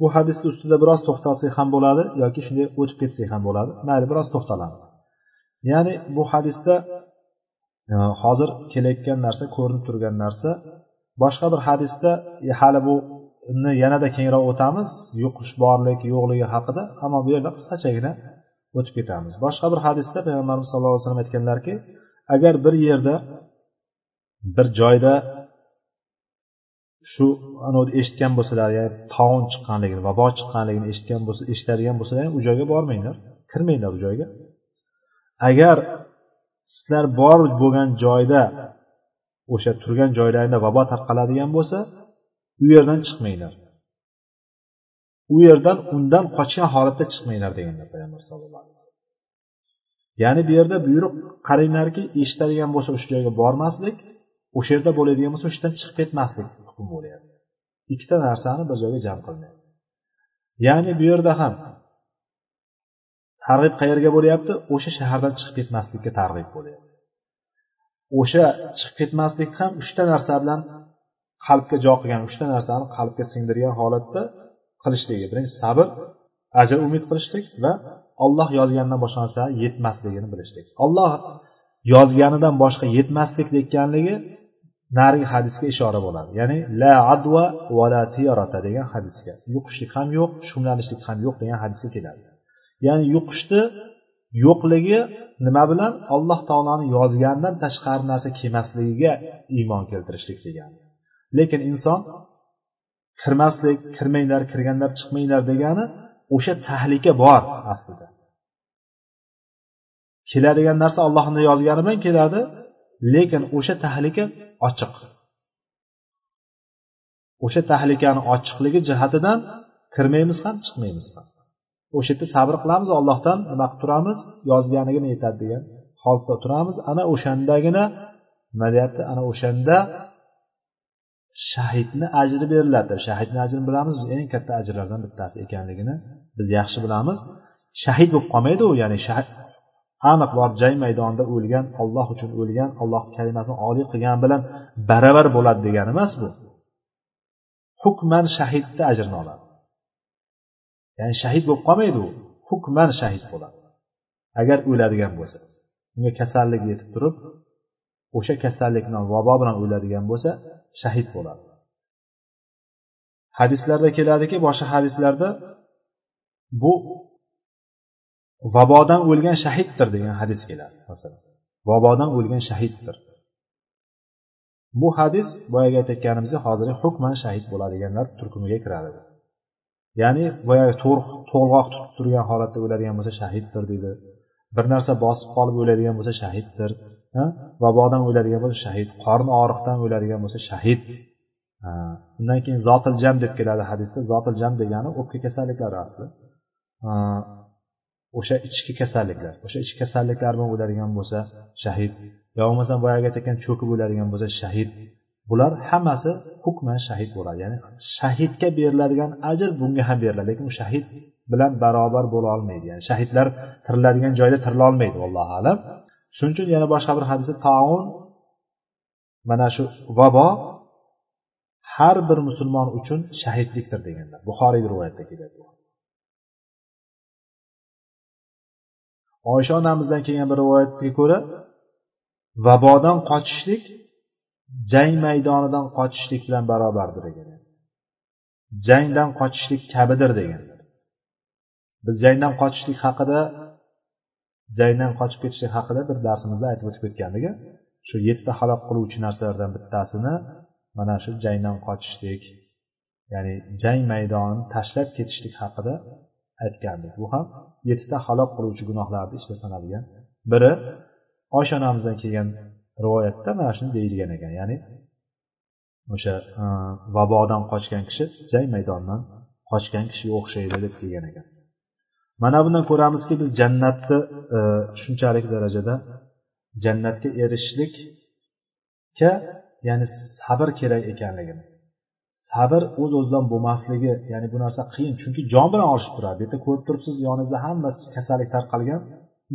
Bu hadisni ustida biroz to'xtalsak ham bo'ladi yoki shunday o'tib ketsak ham bo'ladi. Mayli biroz to'xtalamiz. Ya'ni bu hadisda e, hozir kelayotgan narsa ko'rinib turgan narsa. Boshqa bir hadisda e, hali buni yanada kengroq o'tamiz yuqish borlik yo'qligi haqida ammo bu yerda qisqachagina o'tib ketamiz. Boshqa bir hadisda payg'ambarimiz sallallohu alayhi vasallam aytganlarki agar bir yerda bir joyda shu anavi eshitgan bo'lsalar agar tovon chiqqanligini vabo chiqqanligini eshitgan bo'lsa eshitadigan bo'lsalar u joyga bormanglar. Kirmanglar u joyga. Agar sizlar bor bo'lgan joyda o'sha turgan joylaringda vabo tarqaladigan bo'lsa u yerdan chiqmanglar. U yerdan undan qochgan holatda chiqmanglar deganlar payg'ambar sallallohu alayhi vasallam. Ya'ni bu yerda buyruq qaranglarki eshitadigan bo'lsa o'sha joyga bormaslik o'sha yerda bo'ladigan bo'lsa o'sha yerdan chiqib ketmaslik. Hukm bo'lyapti. Ikkita narsani bir joyga jam qilmaydi ya'ni bu yerda ham targ'ib qayerga bo'lyapti? O'sha shahardan chiqib ketmaslikka targ'ib bo'lyapti. O'sha chiqib ketmaslik ham uchta narsa bilan qalbga jo qilgan uchta narsani qalbga singdirgan holatda qilishligi birinchi sabr ajr umid qilishlik va olloh yozganidan boshqa narsa yetmasligini bilishlik. Olloh yozganidan boshqa yetmaslik deganligi narigi hadisga ishora bo'ladi. Ya'ni la adva va la tiyarata degan hadisga. Yuqishlik ham yo'q shumlanishlik ham yo'q degan hadisga keladi. Ya'ni yuqishni yo'qligi nima bilan? Alloh taoloni yozganidan tashqari narsa kelmasligiga iymon keltirishlik degani lekin inson kirmaslik kirmanglar kirganlar chiqmanglar degani o'sha tahlika bor aslida. Keladigan narsa allohni yozgani bilan keladi lekin o'sha tahlika ochiq. O'sha tahlikani ochiqligi jihatidan kirmaymiz ham chiqmaymiz ham. O'sha yerda sabr qilamiz allohdan nima qilib turamiz? Yozganigina yetadi degan holatda turamiz. Ana o'shandagina nima deyapti ana o'shanda shahidni ajri beriladi. Shahidni ajrini bilamiz biz eng katta ajrlardan bittasi ekanligini biz yaxshi bilamiz. Shahid bo'lib qolmaydi u ya'ni aniq borib jang maydonida o'lgan olloh uchun o'lgan alloh kalimasini oliy qilgani bilan baravar bo'ladi degani emas bu. Hukman shahidni ajrini oladi. Ya'ni shahid bo'lib qolmaydi u. Hukman shahid bo'ladi. Agar o'ladigan bo'lsa unga kasallik yetib turib o'sha kasallik bilan vabo bilan o'ladigan bo'lsa shahid bo'ladi. Hadislarda keladiki boshqa hadislarda bu vabodan o'lgan shahiddir degan hadis keladi masalan. Vabodan o'lgan shahiddir. Bu hadis boyagi aytayotganimizdek hozirgi hukman shahid bo'ladiganlar turkumiga kiradi. Ya'ni boyagi to'lg'oq tutib turgan holatda o'ladigan bo'lsa shahiddir deydi. Bir narsa bosib qolib o'ladigan bo'lsa shahiddir. Vabodan o'ladigan bo'lsa shahid qorni og'riqdan o'ladigan bo'lsa shahid. Undan keyin zotil jam deb keladi hadisda. Zotil jam degani o'pka kasalliklari asli. O'sha ichki kasalliklar o'sha ichki kasalliklar bilan o'ladigan bo'lsa shahid yo bo'lmasam boyagi aytayotgan cho'kib o'ladigan bo'lsa shahid bular hammasi hukman shahid bo'ladi. Ya'ni shahidga beriladigan ajr bunga ham beriladi lekin u shahid bilan barobar bo'la olmaydi. Ya'ni shahidlar tiriladigan joyda tirilolmaydi allohu alam. Shuning uchun yana boshqa bir hadisda taun mana shu vabo har bir musulmon uchun shahidlikdir deganlar. Buxoriy rivoyatda keladi. Oysha onamizdan kelgan bir rivoyatga ko'ra vabodan qochishlik jang maydonidan qochishlik bilan barobardir degan jangdan qochishlik kabidir deganlar biz jangdan qochishlik haqida jangdan qochib ketishlik haqida bir darsimizda aytib o'tib ketgandik shu yettita halok qiluvchi narsalardan bittasini mana shu jangdan qochishlik ya'ni jang maydonini tashlab ketishlik haqida aytgandik. Bu ham yettita halok qiluvchi gunohlarni ichida sanalgan. Biri oysha onamizdan kelgan rivoyatda mana shuni deyilgan ekan. Ya'ni o'sha e, vabodan qochgan kishi jang maydonidan qochgan kishiga o'xshaydi deb kelgan ekan. Mana bundan ko'ramizki biz jannatni e, shunchalik darajada jannatga erishishlikka ya'ni sabr kerak ekanligini sabr o'z o'zidan bo'lmasligi ya'ni bu narsa qiyin. Chunki jon bilan olishib turadi. Bu yerda ko'rib turibsiz yoningizda hammasi kasallik tarqalgan.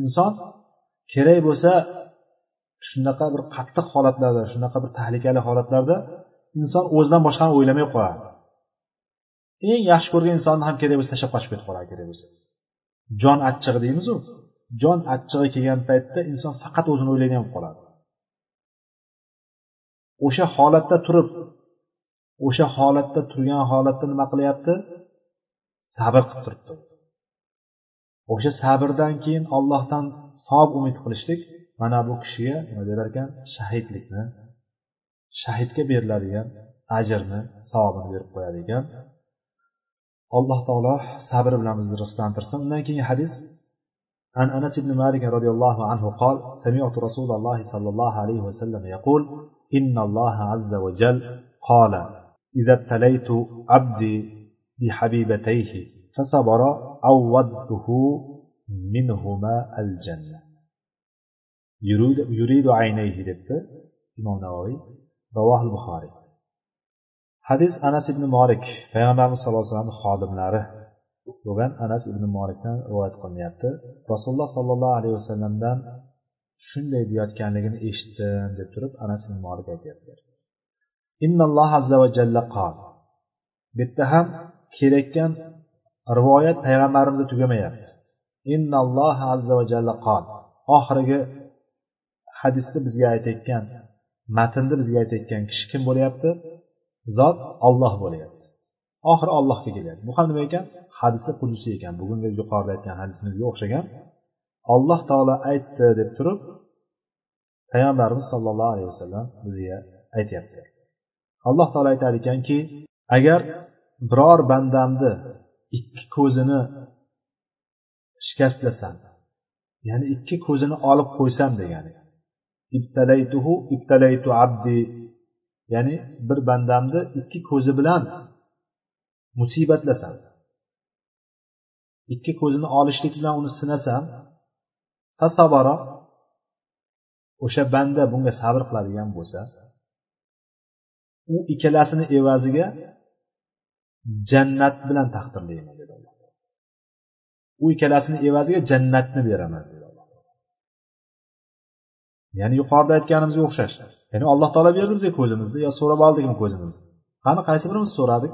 Inson kerak bo'lsa shunaqa bir qattiq holatlarda shunaqa bir tahlikali holatlarda inson o'zidan boshqani o'ylamay qoladi. Eng yaxshi ko'rgan insonni ham kerak bo'lsa tashlab qochib ketib qoladi kerak bo'lsa. Jon achchig'i deymizu. Jon achchig'i kelgan paytda inson faqat o'zini o'ylaydigan bo'lib qoladi. O'sha holatda turib o'sha holatda turgan holatda nima qilyapti sabr qilib turibdi o'sha sabrdan keyin ollohdan savob umid qilishlik mana bu kishiga nima delar ekan shahidlikni shahidga beriladigan ajrni savobini berib qo'yadi ekan alloh taolo sabr bilan bizni rizqlantirsin undan keyingi hadis عن أنس بن مالك رضي الله عنه قال سمعت رسول الله صلى الله عليه وسلم يقول إن الله عز وجل قال إذا ابتليت عبدي بحبيبتيه فصبر عوضته منهما الجنة يريد, يريد عينيه debdi imom navoiy ravohil buxoriy hadis anas ibn molik payg'ambarimiz sallallohu alayhi vasallam xodimlari bo'lgan anas ibn molikdan rivoyat qilinyapti rasululloh sollallohu alayhi vasallamdan shunday deyayotganligini eshitdim deb turib anas ibn molik aytyaptilar innalloh azza va jalla qol. Bu yerda ham kelayotgan rivoyat payg'ambarimizda tugamayapti innalloh azza va jalla qol. Oxirgi hadisda bizga aytayotgan matnni bizga aytayotgan kishi kim bo'lyapti? Zot olloh bo'lyapti. Oxiri ollohga kelyapti. Bu ham nima ekan? Hadisi qudusiy ekan. Bugungi yuqorida aytgan hadisimizga o'xshagan. Olloh taolo aytdi deb turib payg'ambarimiz sollallohu alayhi vasallam bizga aytyapti. Alloh taolo aytar ekanki agar biror bandamni ikki ko'zini shikastlasam ya'ni ikki ko'zini olib qo'ysam degani ibtalaytuhu ibtalaytu abdi ya'ni bir bandamni ikki ko'zi bilan musibatlasam ikki ko'zini olishlik bilan uni sinasam fasabara o'sha banda bunga sabr qiladigan bo'lsa u ikkalasini evaziga jannat bilan taqdirlayman dedi alloh. U ikkalasini evaziga jannatni beraman dedi alloh. Ya'ni yuqorida aytganimizga o'xshash. Ya'ni alloh taolo berdi bizga ko'zimizni yo so'rab oldikmi ko'zimizni. Qani qaysi birimiz so'radik?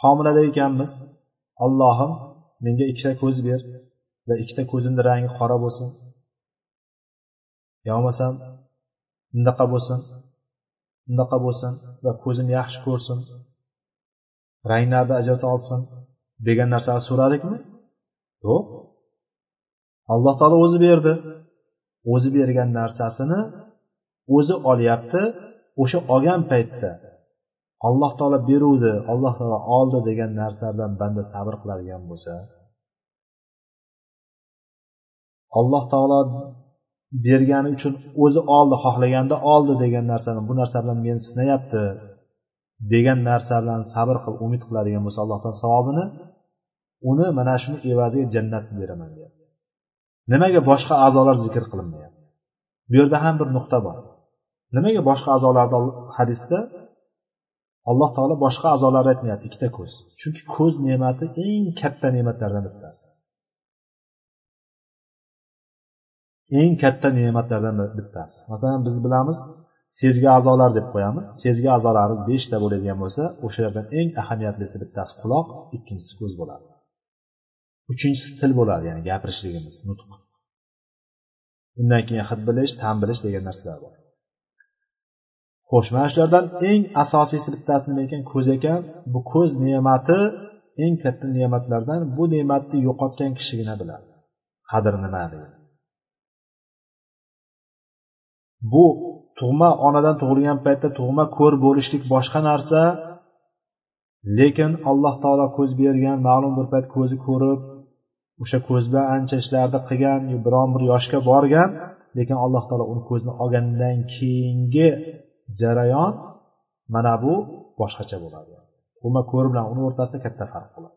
Homilada ekanmiz. Ollohim menga ikkita ko'z ber va ikkita ko'zimni rangi qora bo'lsin. Yo bo'lmasam bundaqa bo'lsin. Undaqa bo'lsin va ko'zim yaxshi ko'rsin. Ranglarni ajrata olsin degan narsani so'radikmi? Yo'q. Alloh taolo o'zi berdi. O'zi bergan narsasini o'zi olyapti o'sha olgan paytda alloh taolo beruvdi alloh taolo oldi degan narsa bilan banda sabr qiladigan bo'lsa alloh taolo bergani uchun o'zi oldi xohlaganda oldi degan narsani bu narsa bilan meni sinayapti degan narsa bilan sabr qilib umid qiladigan bo'lsa allohdan savobini uni mana shuni evaziga jannatni beraman deyapti. Nimaga boshqa a'zolar zikr qilinmayapti? Bu yerda ham bir nuqta bor. Nimaga boshqa a'zolarni hadisda alloh taolo boshqa a'zolarni aytmayapti ikkita ko'z. Chunki ko'z ne'mati eng katta ne'matlardan bittasi. Eng katta ne'matlardan bittasi. Masalan biz bilamiz sezgi a'zolar deb qo'yamiz. Sezgi a'zolarimiz beshta bo'ladigan bo'lsa o'shalardan eng ahamiyatlisi bittasi quloq ikkinchisi ko'z bo'ladi. Uchinchisi til bo'ladi ya'ni gapirishligimiz nutq. Undan keyin hid bilish ta'm bilish degan narsalar bor. Xo'sh mana shulardan eng asosiysi bittasi nima ekan? Ko'z ekan. Bu ko'z ne'mati eng katta ne'matlardan bu ne'matni yo'qotgan kishigina biladi. Qadri nimaligini bu tug'ma onadan tug'ilgan paytda tug'ma ko'r bo'lishlik boshqa narsa lekin alloh taolo ko'z bergan ma'lum bir payt ko'zi ko'rib o'sha ko'z bilan ancha ishlarni qilgan biron bir yoshga borgan lekin alloh taolo uni ko'zni olgandan keyingi jarayon mana bu boshqacha bo'ladi. Tug'ma ko'r bilan uni o'rtasida katta farq bo'ladi.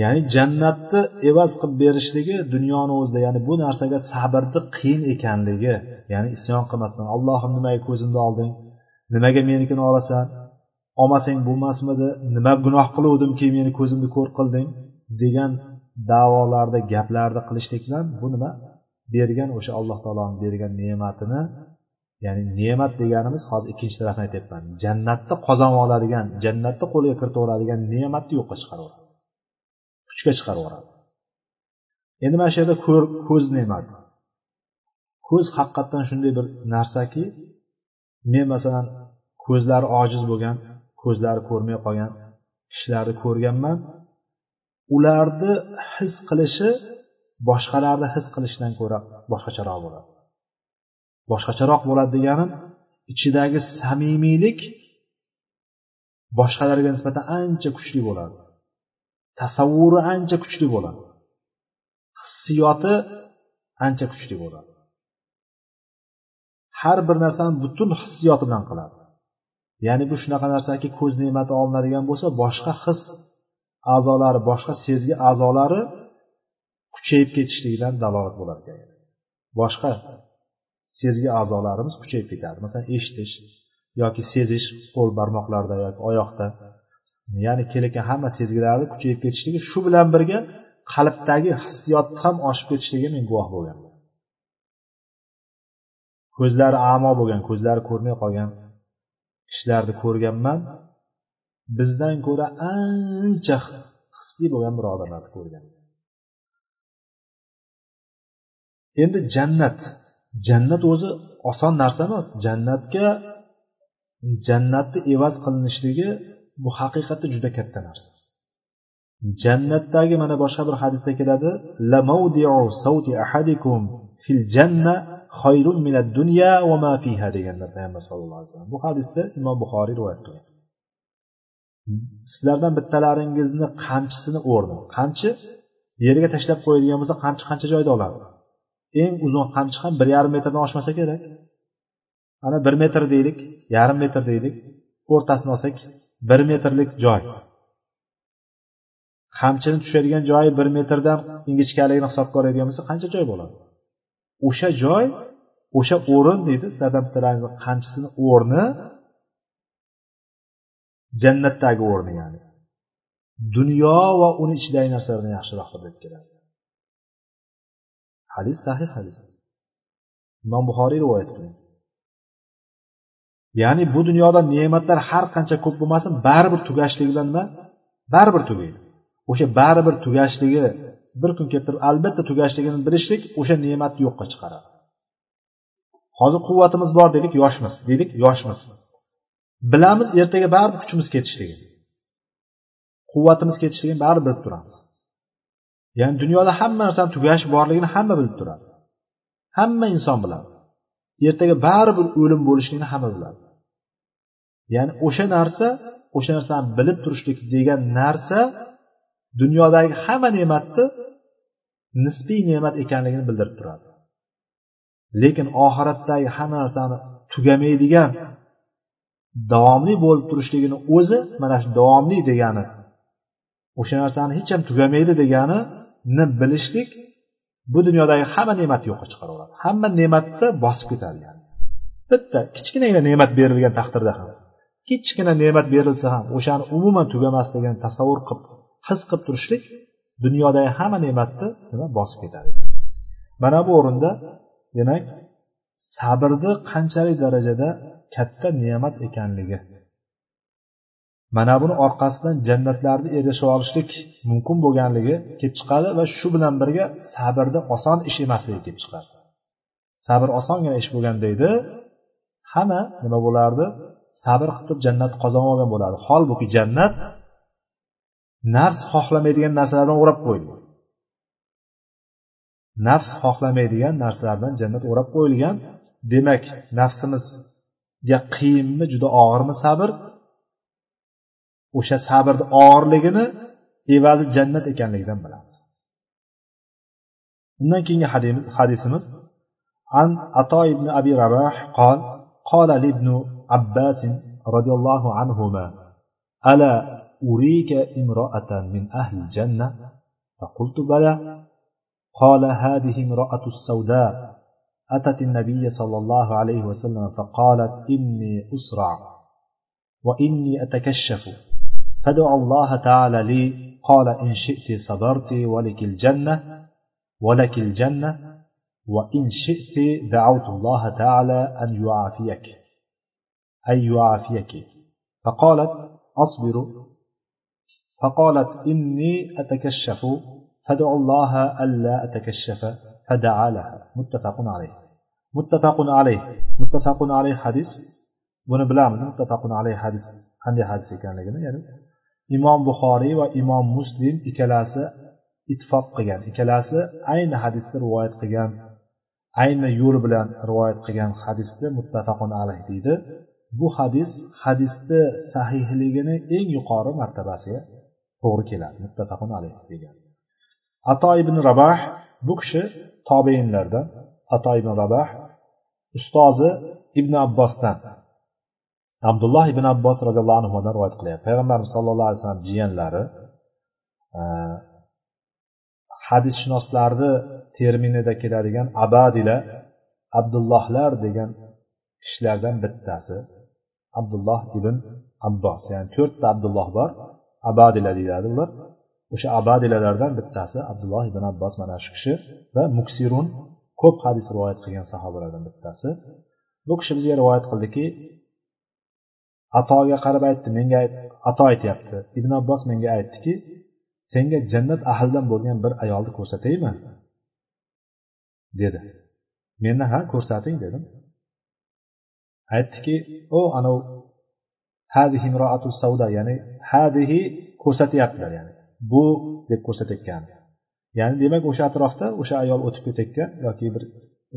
Ya'ni jannatni evaz qilib berishligi dunyoni o'zida ya'ni bu narsaga sabrni qiyin ekanligi ya'ni isyon qilmasdan allohim nimaga ko'zimni olding? Nimaga menikini olasan? Olmasang bo'lmasmidi? Nima gunoh qiluvdimki meni ko'zimni ko'r qilding? degan davolarda gaplarni qilishlik bilan bu nima? Bergan o'sha alloh taoloni bergan ne'matini ya'ni ne'mat deganimiz hozir ikkinchi tarafini aytyapman. Jannatni qozonib oladigan jannatni qo'lga kiritaveradigan ne'matni yo'qqa chiqaraveradi kuchga chiqarib yuboradi endi mana shu yerda ko'z ne'mati ko'z haqiqatdan shunday bir narsaki men masalan ko'zlari ojiz bo'lgan ko'zlari ko'rmay qolgan kishilarni ko'rganman. Ularni his qilishi boshqalarni his qilishdan ko'ra boshqacharoq bo'ladi. Boshqacharoq bo'ladi deganim ichidagi samimiylik boshqalarga nisbatan ancha kuchli bo'ladi. Tasavvuri ancha kuchli bo'ladi. Hissiyoti ancha kuchli bo'ladi. Har bir narsani butun hissiyoti bilan qiladi. Ya'ni bu shunaqa narsaki ko'z ne'mati olinadigan bo'lsa boshqa his a'zolari boshqa sezgi a'zolari kuchayib ketishligidan dalolat bo'lar ekan. Boshqa sezgi a'zolarimiz kuchayib ketadi. Masalan eshitish yoki sezish qo'l barmoqlarda yoki oyoqda ya'ni kelayotgan hamma sezgilarni kuchayib ketishligi shu bilan birga qalbdagi hissiyotni ham oshib ketishligiga men guvoh bo'lganman. Ko'zlari amo bo'lgan ko'zlari ko'rmay qolgan kishilarni ko'rganman. Bizdan ko'ra ancha hisli bo'lgan birodarlarni ko'rgan. Endi jannat jannat o'zi oson narsa emas. Jannatga jannatni evaz qilinishligi bu haqiqatda juda katta narsa. Jannatdagi mana boshqa bir hadisda keladi ahadikum fil janna xayrun minad dunya va ma fiha deganlar payg'ambar sallallohu alayhi vasallam. Bu hadisda imom buxoriy rivoyat qilgan. Sizlardan bittalaringizni qamchisini o'rni qamchi yerga tashlab qo'yadigan bo'lsa qamchi qancha joyda oladi? Eng uzun qamchi ham bir yarim metrdan oshmasa kerak. Ana bir metr deylik yarim metr deylik. O'rtasini olsak bir metrlik joy. Qamchini tushadigan joyi bir metrdan ingichkaligini hisobga oladigan bo'lsa qancha joy bo'ladi? O'sha joy o'sha o'rin deydi sizlardan bittalaringizni qamchisini o'rni jannatdagi o'rni ya'ni. Dunyo va uni ichidagi narsalardan yaxshiroqdir deb keladi. Hadis sahih hadis. Imom buxoriy rivoyat qilgan. Ya'ni bu dunyoda ne'matlar har qancha ko'p bo'lmasin baribir tugashligi bilan nima baribir tugaydi. O'sha baribir tugashligi bir kun kelib turib albatta tugashligini bilishlik o'sha ne'matni yo'qqa chiqaradi. Hozir quvvatimiz bor dedik yoshmiz dedik yoshmiz. Bilamiz ertaga baribir kuchimiz ketishligini. Quvvatimiz ketishligini baribir bilib turamiz. Ya'ni dunyoda hamma narsani tugashi borligini hamma bilib turadi. Hamma inson biladi. Ertaga baribir o'lim bo'lishligini hamma biladi. Ya'ni o'sha narsa o'sha narsani bilib turishlik degan narsa dunyodagi hamma ne'matni nisbiy ne'mat ekanligini bildirib turadi. Lekin oxiratdagi hamma narsani tugamaydigan davomli bo'lib turishligini o'zi mana shu davomli degani o'sha narsani hech ham tugamaydi deganini bilishlik bu dunyodagi hamma ne'matni yo'qqa chiqaraveradi hamma ne'matni bosib ketadi yani. Bitta kichkinagina ne'mat berilgan taqdirda ham kichkina ne'mat berilsa ham o'shani umuman tugamasligini tasavvur qilib his qilib turishlik dunyodagi hamma ne'matni nima bosib ketadi mana bu o'rinda demak sabrni qanchalik darajada katta ne'mat ekanligi mana buni orqasidan jannatlarni erisha olishlik mumkin bo'lganligi kelib chiqadi va shu bilan birga sabrni oson ish emasligi kelib chiqadi. Sabr osongina ish bo'lganda edi hamma nima bo'lardi? Sabr qilib turib jannatni qozonib olgan bo'lardi holbuki jannat nafs xohlamaydigan narsalardan o'rab qo'yilgan nafs xohlamaydigan narsalardan jannat o'rab qo'yilgan. Demak nafsimizga qiyinmi juda og'irmi sabr? O'sha sabrni og'irligini evazi jannat ekanligidan bilamiz. Undan keyingi hadisimiz عن عطاء بن أبي رباح قال قال لابن عباس رضي الله عنهما ألا أريك امرأة من أهل الجنة فقلت بلى قال هذه امرأة السوداء أتت النبي صلى الله عليه وسلم فقالت إني أسرع وإني أتكشف فدعا الله تعالى لي. قال إن شئت صبرت ولك الجنة ولك الجنة وإن شئت دعوت الله تعالى أن يعافيك أن يعافيك. فقالت أصبر. فقالت إني أتكشف. فدعوا الله ألا أتكشف. فدعا لها. متفق عليه. متفق عليه. متفق عليه حديث. buni bilamiz muttafaqun alayhi hadis qanday hadis ekanligini ya'ni imom buxoriy va imom muslim ikkalasi ittifoq qilgan. Ikkalasi ayni hadisni rivoyat qilgan ayni yo'l bilan rivoyat qilgan hadisni muttafaqun alayh deydi. Bu hadis hadisni sahihligini eng yuqori martabasiga to'g'ri keladi. Muttafaqun alayh degan. Ato ibn rabah bu kishi tobeinlardan. Ato ibn rabah ustozi ibn abbosdan. Abdulloh ibn abbos roziyallohu anhudan rivoyat qilyapti. Payg'ambarimiz sallallohu alayhi vasallam jiyanlari e, hadisshunoslarni terminida keladigan abadila abdullohlar degan kishilardan bittasi abdulloh ibn abbos. Ya'ni to'rtta abdulloh bor abadila deyiladi ular. O'sha abadilalardan bittasi abdulloh ibn abbos mana shu kishi va muksirun ko'p hadis rivoyat qilgan sahobalardan bittasi. Bu kishi bizga rivoyat qildiki atoga qarab aytdi menga ato aytyapti. Ibn abbos menga aytdiki senga jannat ahlidan bo'lgan bir ayolni ko'rsataymi dedi. Menda ha ko'rsating dedim. Aytdiki o anav hadihi imroatu savda ya'ni hadihi ko'rsatyaptilar ya'ni bu deb ko'rsatayotgan. Ya'ni demak o'sha atrofda o'sha ayol o'tib ketayotgan yoki bir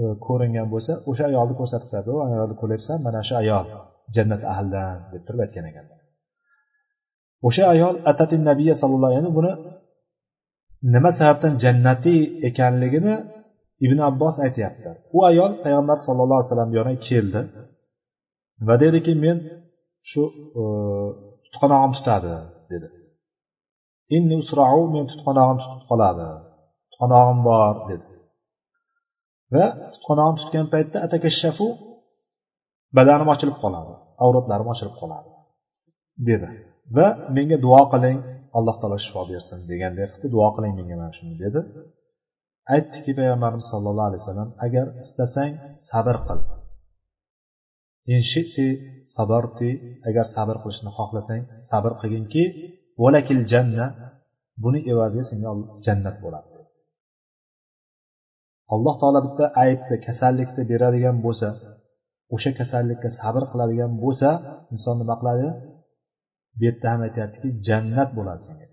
e, ko'ringan bo'lsa o'sha ayolni ko'rsatadi turadi. O ayolni ko'ryapsan mana shu ayol. Jannat ahlidan deb turib aytgan ekanlar. O'sha ayol atatin nabiya sallallohu alayhi buni nima sababdan jannatiy ekanligini ibn abbos aytyapti. U ayol payg'ambar sallallohu alayhi vasallam yoniga keldi va dediki men shu e, tutqanog'im tutadi dedi. Inni usrau men tutqanog'im tutib qoladi tutqanog'im bor dedi. Va tutqanog'im tutgan paytda atakashafu badanim ochilib qoladi avratlarim ochilib qoladi dedi. Va menga duo qiling alloh taolo shifo bersin deganday qilib duo qiling menga mana shuni dedi. Aytdiki payg'ambarimiz sollallohu alayhi vasallam agar istasang sabr qil. Inshitti sabarti agar sabr qilishni xohlasang sabr qilginki valakil janna buni evaziga senga jannat bo'ladi alloh taolo bitta aybni kasallikni beradigan bo'lsa o'sha kasallikka sabr qiladigan bo'lsa inson nima qiladi? Bu yerda ham aytyaptiki jannat bo'ladi senga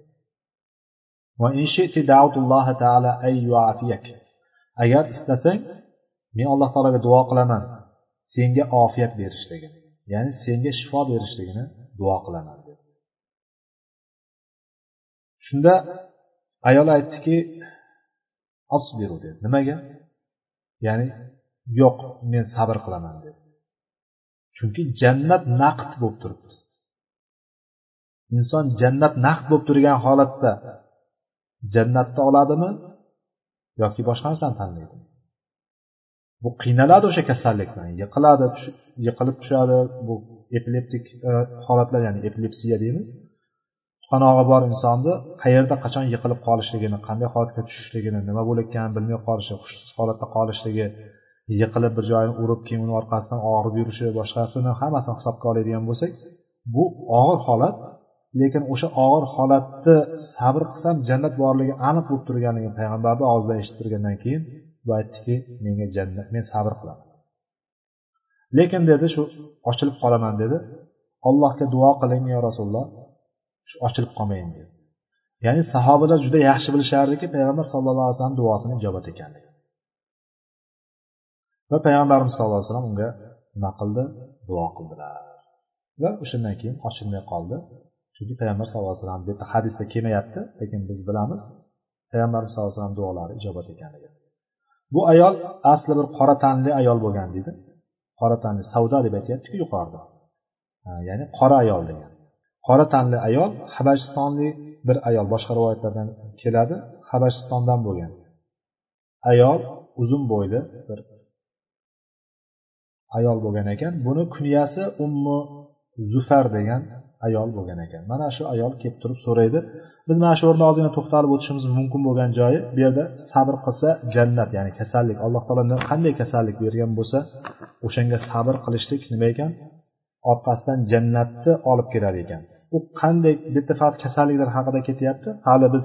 agar istasang men alloh taologa duo qilaman. Senga ofiyat berishligini ya'ni senga shifo berishligini duo qilaman dedi. Shunda ayol aytdiki asbiru dedi. Nimaga? Ya'ni yo'q men sabr qilaman dedi. Chunki jannat naqd bo'lib turibdi. Inson jannat naqd bo'lib turgan holatda jannatni oladimi yoki boshqa narsani tanlaydimi bu qiynaladi o'sha kasallikdan yiqiladi yiqilib tushadi. Bu epileptik e, holatlar ya'ni epilepsiya deymiz. Qanog'i bor insonni qayerda qachon yiqilib qolishligini qanday holatga tushishligini nima bo'layotganini bilmay qolishi hushsiz holatda qolishligi yiqilib bir joyini urib keyin uni orqasidan og'rib yurishi boshqasini hammasini hisobga oladigan bo'lsak bu og'ir holat lekin o'sha og'ir holatni sabr qilsam jannat borligi aniq bo'lib turganligini payg'ambarni og'zidan eshitib turgandan keyin bu aytdiki menga jannat men sabr qilaman. Lekin dedi shu ochilib qolaman dedi allohga duo qiling yo rasululloh shu ochilib qolmayin dedi. Ya'ni sahobalar juda yaxshi bilishardiki payg'ambar sallallohu alayhi vasallam duosini ijobat ekanligi. Va payg'ambarimiz sallallohu alayhi vasallam unga nima qildi? Duo qildilar. Va o'shandan keyin ochilmay qoldi. Chunki payg'ambar sallallohu alayhi vasallam bu hadisda kelmayapti lekin biz bilamiz payg'ambarimiz sallallohu alayhi vasallam duolari ijobat ekanligini bu ayol asli bir qora tanli ayol bo'lgan deydi. Qora tanli savdo deb aytyaptiku yuqorida. Ya'ni qora ayol degan. Qora tanli ayol habashistonlik bir ayol. Boshqa rivoyatlardan keladi. Habashistondan bo'lgan. Ayol uzun bo'yli bir ayol bo'lgan ekan. Buni kunyasi ummu zufar degan ayol bo'lgan ekan. Mana shu ayol kelib turib so'raydi. Biz mana shu o'rinda ozgina to'xtalib o'tishimiz mumkin bo'lgan joyi bu yerda sabr qilsa jannat ya'ni kasallik alloh taolo qanday kasallik bergan bo'lsa o'shanga sabr qilishlik nima ekan? Orqasidan jannatni olib kelar ekan. U qanday bu yerda faqat kasalliklar haqida ketyapti? Hali biz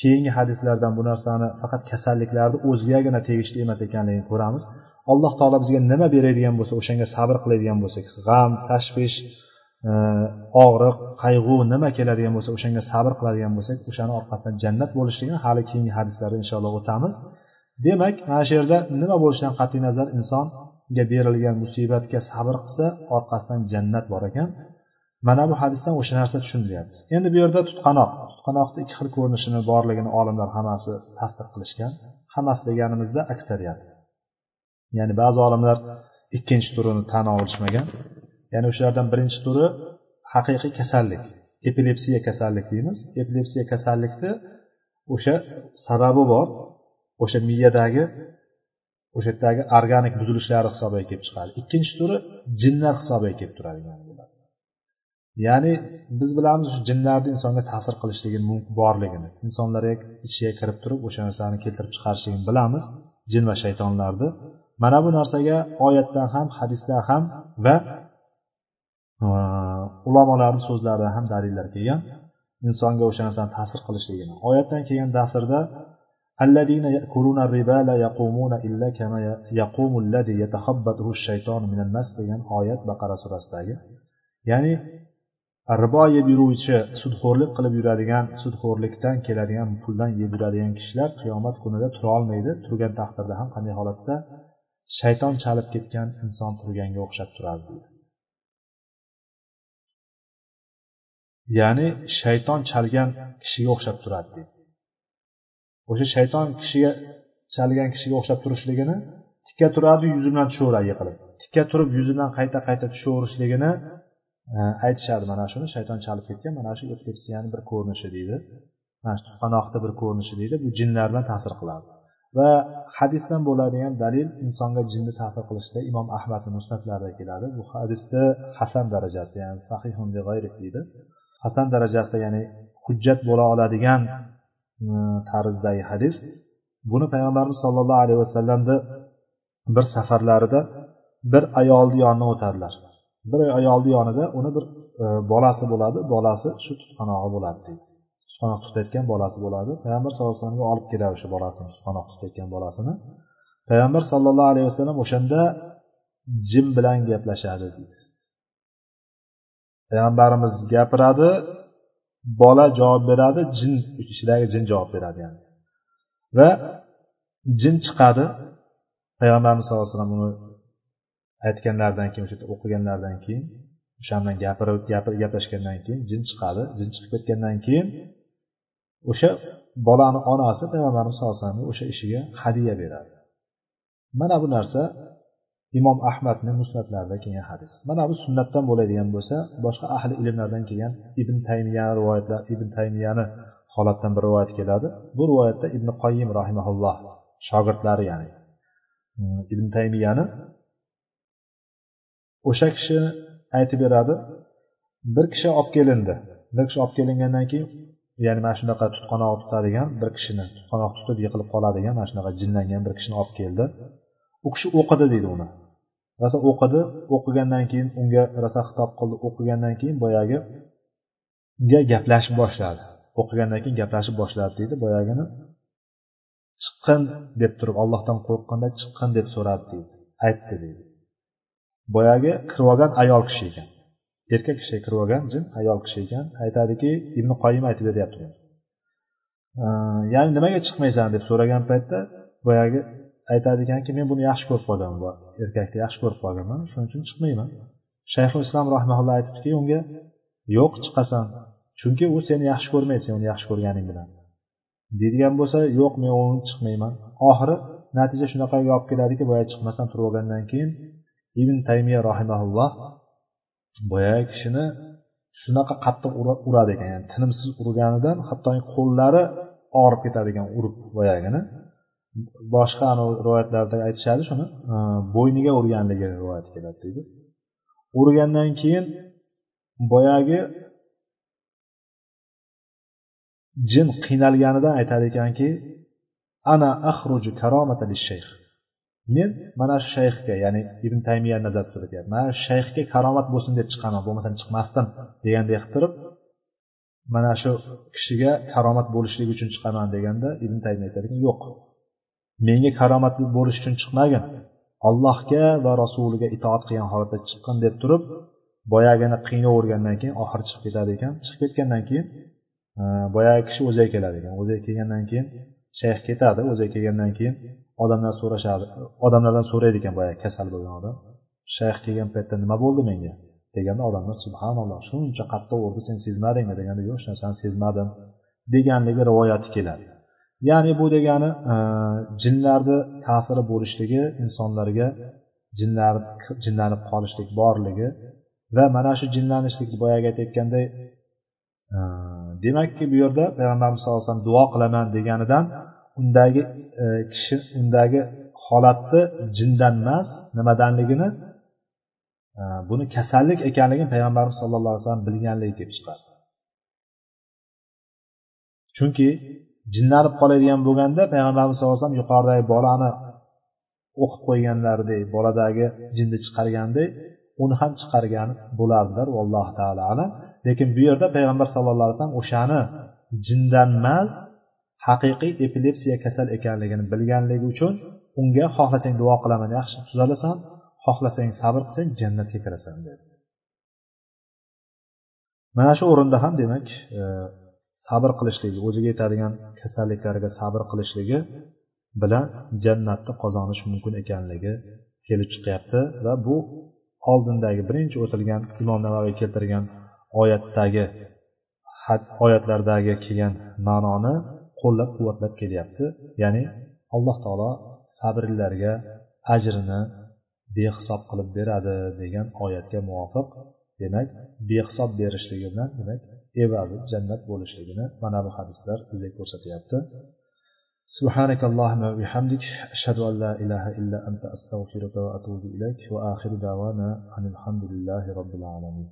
keyingi hadislardan bu narsani faqat kasalliklarni o'zigagina tegishli emas ekanligini ko'ramiz. Alloh taolo bizga nima beradigan bo'lsa o'shanga sabr qiladigan bo'lsak g'am tashvish e, og'riq qayg'u nima keladigan bo'lsa o'shanga sabr qiladigan bo'lsak o'shani orqasidan jannat bo'lishligini hali keyingi hadislarda inshaalloh o'tamiz. Demak mana shu yerda nima bo'lishidan qat'iy nazar insonga berilgan musibatga sabr qilsa orqasidan jannat bor ekan. Mana bu hadisdan o'sha narsa tushunilyapti. Endi bu yerda tutqanoq. Tutqanoqni ikki xil ko'rinishini borligini olimlar hammasi tasdiq qilishgan. Hammasi deganimizda aksariyat. Ya'ni ba'zi olimlar ikkinchi turini tan olishmagan. Ya'ni o'shalardan birinchi turi haqiqiy kasallik epilepsiya kasallik deymiz. Epilepsiya kasallikni o'sha sababi bor. O'sha miyadagi o'sha yerdagi organik buzilishlar hisobiga kelib chiqadi. Ikkinchi turi jinlar hisobiga kelib turadigan ya'ni biz bilamiz shu jinlarni insonga ta'sir qilishligi borligini. Insonlarga ichiga kirib turib o'sha narsani keltirib chiqarishligini bilamiz. Jin va shaytonlarni. mana bu narsaga oyatdan ham hadisdan ham va ulamolarni so'zlaridan ham dalillar kelgan insonga o'sha narsani ta'sir qilishligini oyatdan kelgan dasrda الذين يأكلون الربا لا يقومون إلا كما يقوم الذي يتخبطه الشيطان من المس degan oyat baqara surasidagi ya'ni ribo yeb yuruvchi sudxo'rlik qilib yuradigan sudxo'rlikdan keladigan puldan yeb yuradigan kishilar qiyomat kunida turolmaydi turgan taqdirda ham qanday holatda shayton chalib ketgan inson turganga o'xshab turadi deydi ya'ni shayton chalgan kishiga o'xshab turadi deydi o'sha shayton kishiga chalgan kishiga o'xshab turishligini tikka turadi yuzi bilan tushaveradi yiqilib. Tikka turib yuzi bilan qayta qayta tushaverishligini e, aytishadi mana shuni shayton chalib ketgan mana shu epilepsiyani bir ko'rinishi deydi. Mana shu tuqqanoqni bir ko'rinishi deydi bu jinlar bilan ta'sir qiladi va hadisdan bo'ladigan dalil insonga jinni ta'sir qilishda imom ahmadni musnatlarida keladi. Bu hadisda hasan darajasida ya'ni sahihun deydi. Hasan darajasida ya'ni hujjat bo'la oladigan e, tarzdagi hadis. Buni payg'ambarimiz sollallohu alayhi vasallamni bir safarlarida bir ayolni yonidan o'tadilar bir ayolni yonida uni bir e, bolasi bo'ladi. Bolasi shu tutqanog'i bo'ladi deydi. Tutqanoq tutayotgan bolasi bo'ladi. Payg'ambar sallallohu alayhi vasallamga olib keladi o'sha bolasini tutqanoq tutayotgan bolasini. Payg'ambar sollallohu alayhi vasallam o'shanda jin bilan gaplashadi deydi. Payg'ambarimiz gapiradi bola javob beradi jin ichidagi jin javob beradi yani. Va jin chiqadi. Payg'ambarimiz sallallohu alayhi vasallam uni aytganlaridan keyin o'sha o'qiganlaridan keyin o'sha bilan gapirib gaplashgandan keyin jin chiqadi. Jin chiqib ketgandan keyin o'sha bolani onasi payg'ambarimiz sallallohu alayhi o'sha ishiga hadya beradi. Mana bu narsa imom ahmadni musnatlarida kelgan hadis. Mana bu sunnatdan bo'ladigan bo'lsa boshqa ahli ilmlardan kelgan ibn taymiya rivoyatlar ibn taymiyani holatdan bir rivoyat keladi. Bu rivoyatda ibn qoyim rahimaulloh shogirdlari ya'ni mm, ibn taymiyani o'sha kishi aytib beradi bir kishi olib kelindi. Bir kishi olib kelingandan keyin ya'ni mana shunaqa tutqanoq tutadigan bir kishini tutqanoq tutib yiqilib qoladigan mana shunaqa jinlangan bir kishini olib keldi. U kishi o'qidi deydi uni. Rosa o'qidi o'qigandan keyin unga rosa xitob qildi. O'qigandan keyin boyagi unga gaplashib boshladi. O'qigandan keyin gaplashib boshladi deydi boyagini. Chiqqin deb turib ollohdan qo'rqqanda chiqqin deb so'radi deydi. Aytdi deydi. Boyagi kirib olgan ayol kishi ekan. Erkak kishi kirib olgan jin ayol kishi ekan aytadiki ibn qoyim aytib beryapti. Ya'ni nimaga chiqmaysan deb so'ragan paytda boyagi aytadi ekanki men buni yaxshi ko'rib qolganman bu erkakni yaxshi ko'rib qolganman shuning uchun chiqmayman. Shayxul islom rahmaulloh aytibdiki unga yo'q chiqasan chunki u seni yaxshi ko'rmaydi sen uni yaxshi ko'rganing bilan. Deydigan bo'lsa yo'q men uni chiqmayman. Oxiri natija shunaqaga olib keladiki boya chiqmasdan turib olgandan keyin ibn taymiya rahimaulloh boyagi kishini shunaqa qattiq uradi ekan ya'ni tinimsiz urganidan hattoki qo'llari og'rib ketadi ekan urib boyagini. Boshqa rivoyatlarda aytishadi shuni e, bo'yniga urganligi rivoyat keladi deydi. Urgandan keyin boyagi jin qiynalganidan aytar ekanki ana ahruju karomata shayx men mana shu shayxga ya'ni ibn taymiya nazarda tutyapti mana shu shayxga karomat bo'lsin deb chiqaman bo'lmasam chiqmasdim deganday qilib turib mana shu kishiga karomat bo'lishligi uchun chiqaman deganda ibn taymiya aytadiki yo'q menga karomat bo'lish uchun chiqmagin allohga va rasuliga itoat qilgan holatda chiqqin deb turib boyagini qiynavergandan keyin oxiri chiqib ketadi ekan. Chiqib ketgandan keyin e, boyagi kishi o'ziga keladi ekan. O'ziga kelgandan keyin shayx ketadi o'ziga kelgandan keyin odamlar so'rashadi odamlardan so'raydi ekan boyagi kasal bo'lgan odam. Shayx kelgan paytda nima bo'ldi menga? Deganda odamlar subhanalloh shuncha qattiq urdi sen sezmadingmi? deganda yo'q hech narsani sezmadim deganligi rivoyati keladi. Ya'ni bu degani e, jinlarni ta'siri bo'lishligi insonlarga jinlar jinlanib qolishlik borligi va mana shu jinlanishlik boyagi aytayotganday e, demakki bu yerda payg'ambarimiz sallallohu alayhi vasallam duo qilaman deganidan undagi e, kishi undagi holatni jindan emas nimadanligini e, buni kasallik ekanligini payg'ambarimiz sallallohu alayhi vasallam bilganligi kelib chiqadi. Chunki jinlanib qoladigan bo'lganda payg'ambarimiz sallallohu alayhi vasallam yuqoridagi bolani o'qib qo'yganlaridek boladagi jinni chiqargandek uni ham chiqargan bo'lardilar allohu taolo alam. Lekin bu yerda payg'ambar sallallohu alayhi vasallam o'shani jindan emas haqiqiy epilepsiya kasal ekanligini bilganligi uchun unga xohlasang duo qilaman yaxshi tuzalasan xohlasang sabr qilsang jannatga kirasan dedi. Mana shu o'rinda ham demak e, sabr qilishligi o'ziga yetadigan kasalliklarga sabr qilishligi bilan jannatni qozonish mumkin ekanligi kelib chiqyapti va bu oldindagi birinchi o'tilgan imom navoiy keltirgan oyatdagi oyatlardagi kelgan ma'noni qo'llab quvvatlab kelyapti ya'ni alloh taolo sabrlilarga ajrini behisob qilib beradi degan oyatga muvofiq demak behisob berishligi bilan demak evazi jannat bo'lishligini mana bu hadislar bizga ko'rsatyapti سبحانك اللهم وبحمدك أشهد أن لا إله إلا أنت أستغفرك وأتوب إليك وآخر دعوانا أن الحمد لله رب العالمين